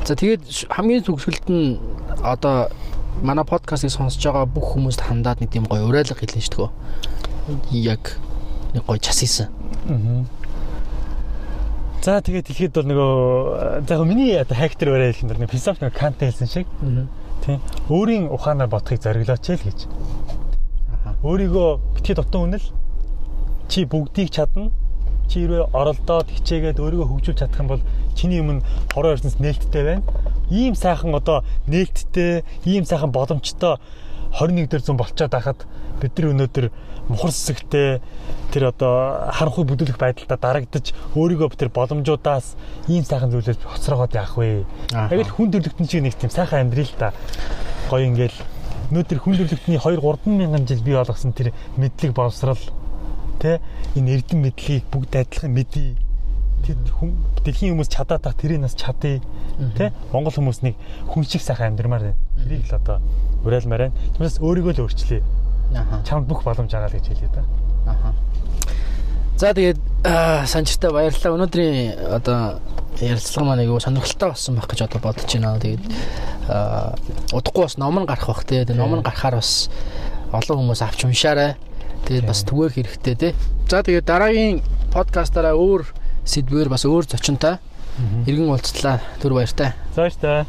За тэгээд хамгийн төгсгөлд нь одоо манай подкастыг сонсож байгаа бүх хүмүүст хандаад нэг тийм гоё уриалга хэлнэ шүү дээ. Яг нэг гоё час хийсэн. Аа. За тэгээд хэлэхэд бол нөгөө за яг миний одоо хайктер өрөө хэлэх нь нэг философи нэг Кант хэлсэн шиг. Тийм. Өөрийн ухаанаар бодохыг зориглооч л гэж. Өөрийгөө битгий дутан үнэл чи бүгдийг чадна чи хэрвээ оролдоод хичээгээд өөрийгөө хөгжүүлж чадах юм бол чиний өмнө хорон орсноос нээлттэй байна. Ийм сайхан одоо нээлттэй, ийм сайхан боломжтой 21 дээр зүүн болчоод байхад бид нар өнөөдөр мухар сэсэгтэй тэр одоо харанхуй бүдүүлэх байдалтай дарагдаж өөрийгөө тэр боломжуудаас ийм сайхан зүйлээс хоцрогоод яах вэ? Яг л хүн төрлөختн чинь нэг тийм сайхан амьдрил л та. Гоё ингээл өнөөдөр хүн төрлөختний 2 3 мянган жил бий болгосон тэр мэдлэг боловсрал тэ энэ эрдэм мэдлийг бүгд адилхан мэдээ. Тэр хүн дэлхийн хүмүүс чадаад та тэрийг нас чадъя. Тэ Монгол хүмүүс нэг хүн шиг сайхан амьдрмаар байна. Тэрийг л одоо уриалмаар байна. Тиймээс өөрийгөө л өөрчлөе чамд бүх боломж байгаа л гэж хэлээ да. Аха. За тэгээд санчтай баярлалаа. Өнөөдрийн одоо ярилцлага маань айгүй сонирхолтой болсон байх гэж одоо бодож байна. Тэгээд удахгүй бас ном нь гарах бах те. Тэгээд ном нь гарахаар бас олон хүмүүс авч уншаарай. Тэгээд бас түгээх хэрэгтэй те. За тэгээд дараагийн подкастаараа өөр сэдвээр бас өөр зочинтой иргэн уулзлаа. Түр баяртай. Та.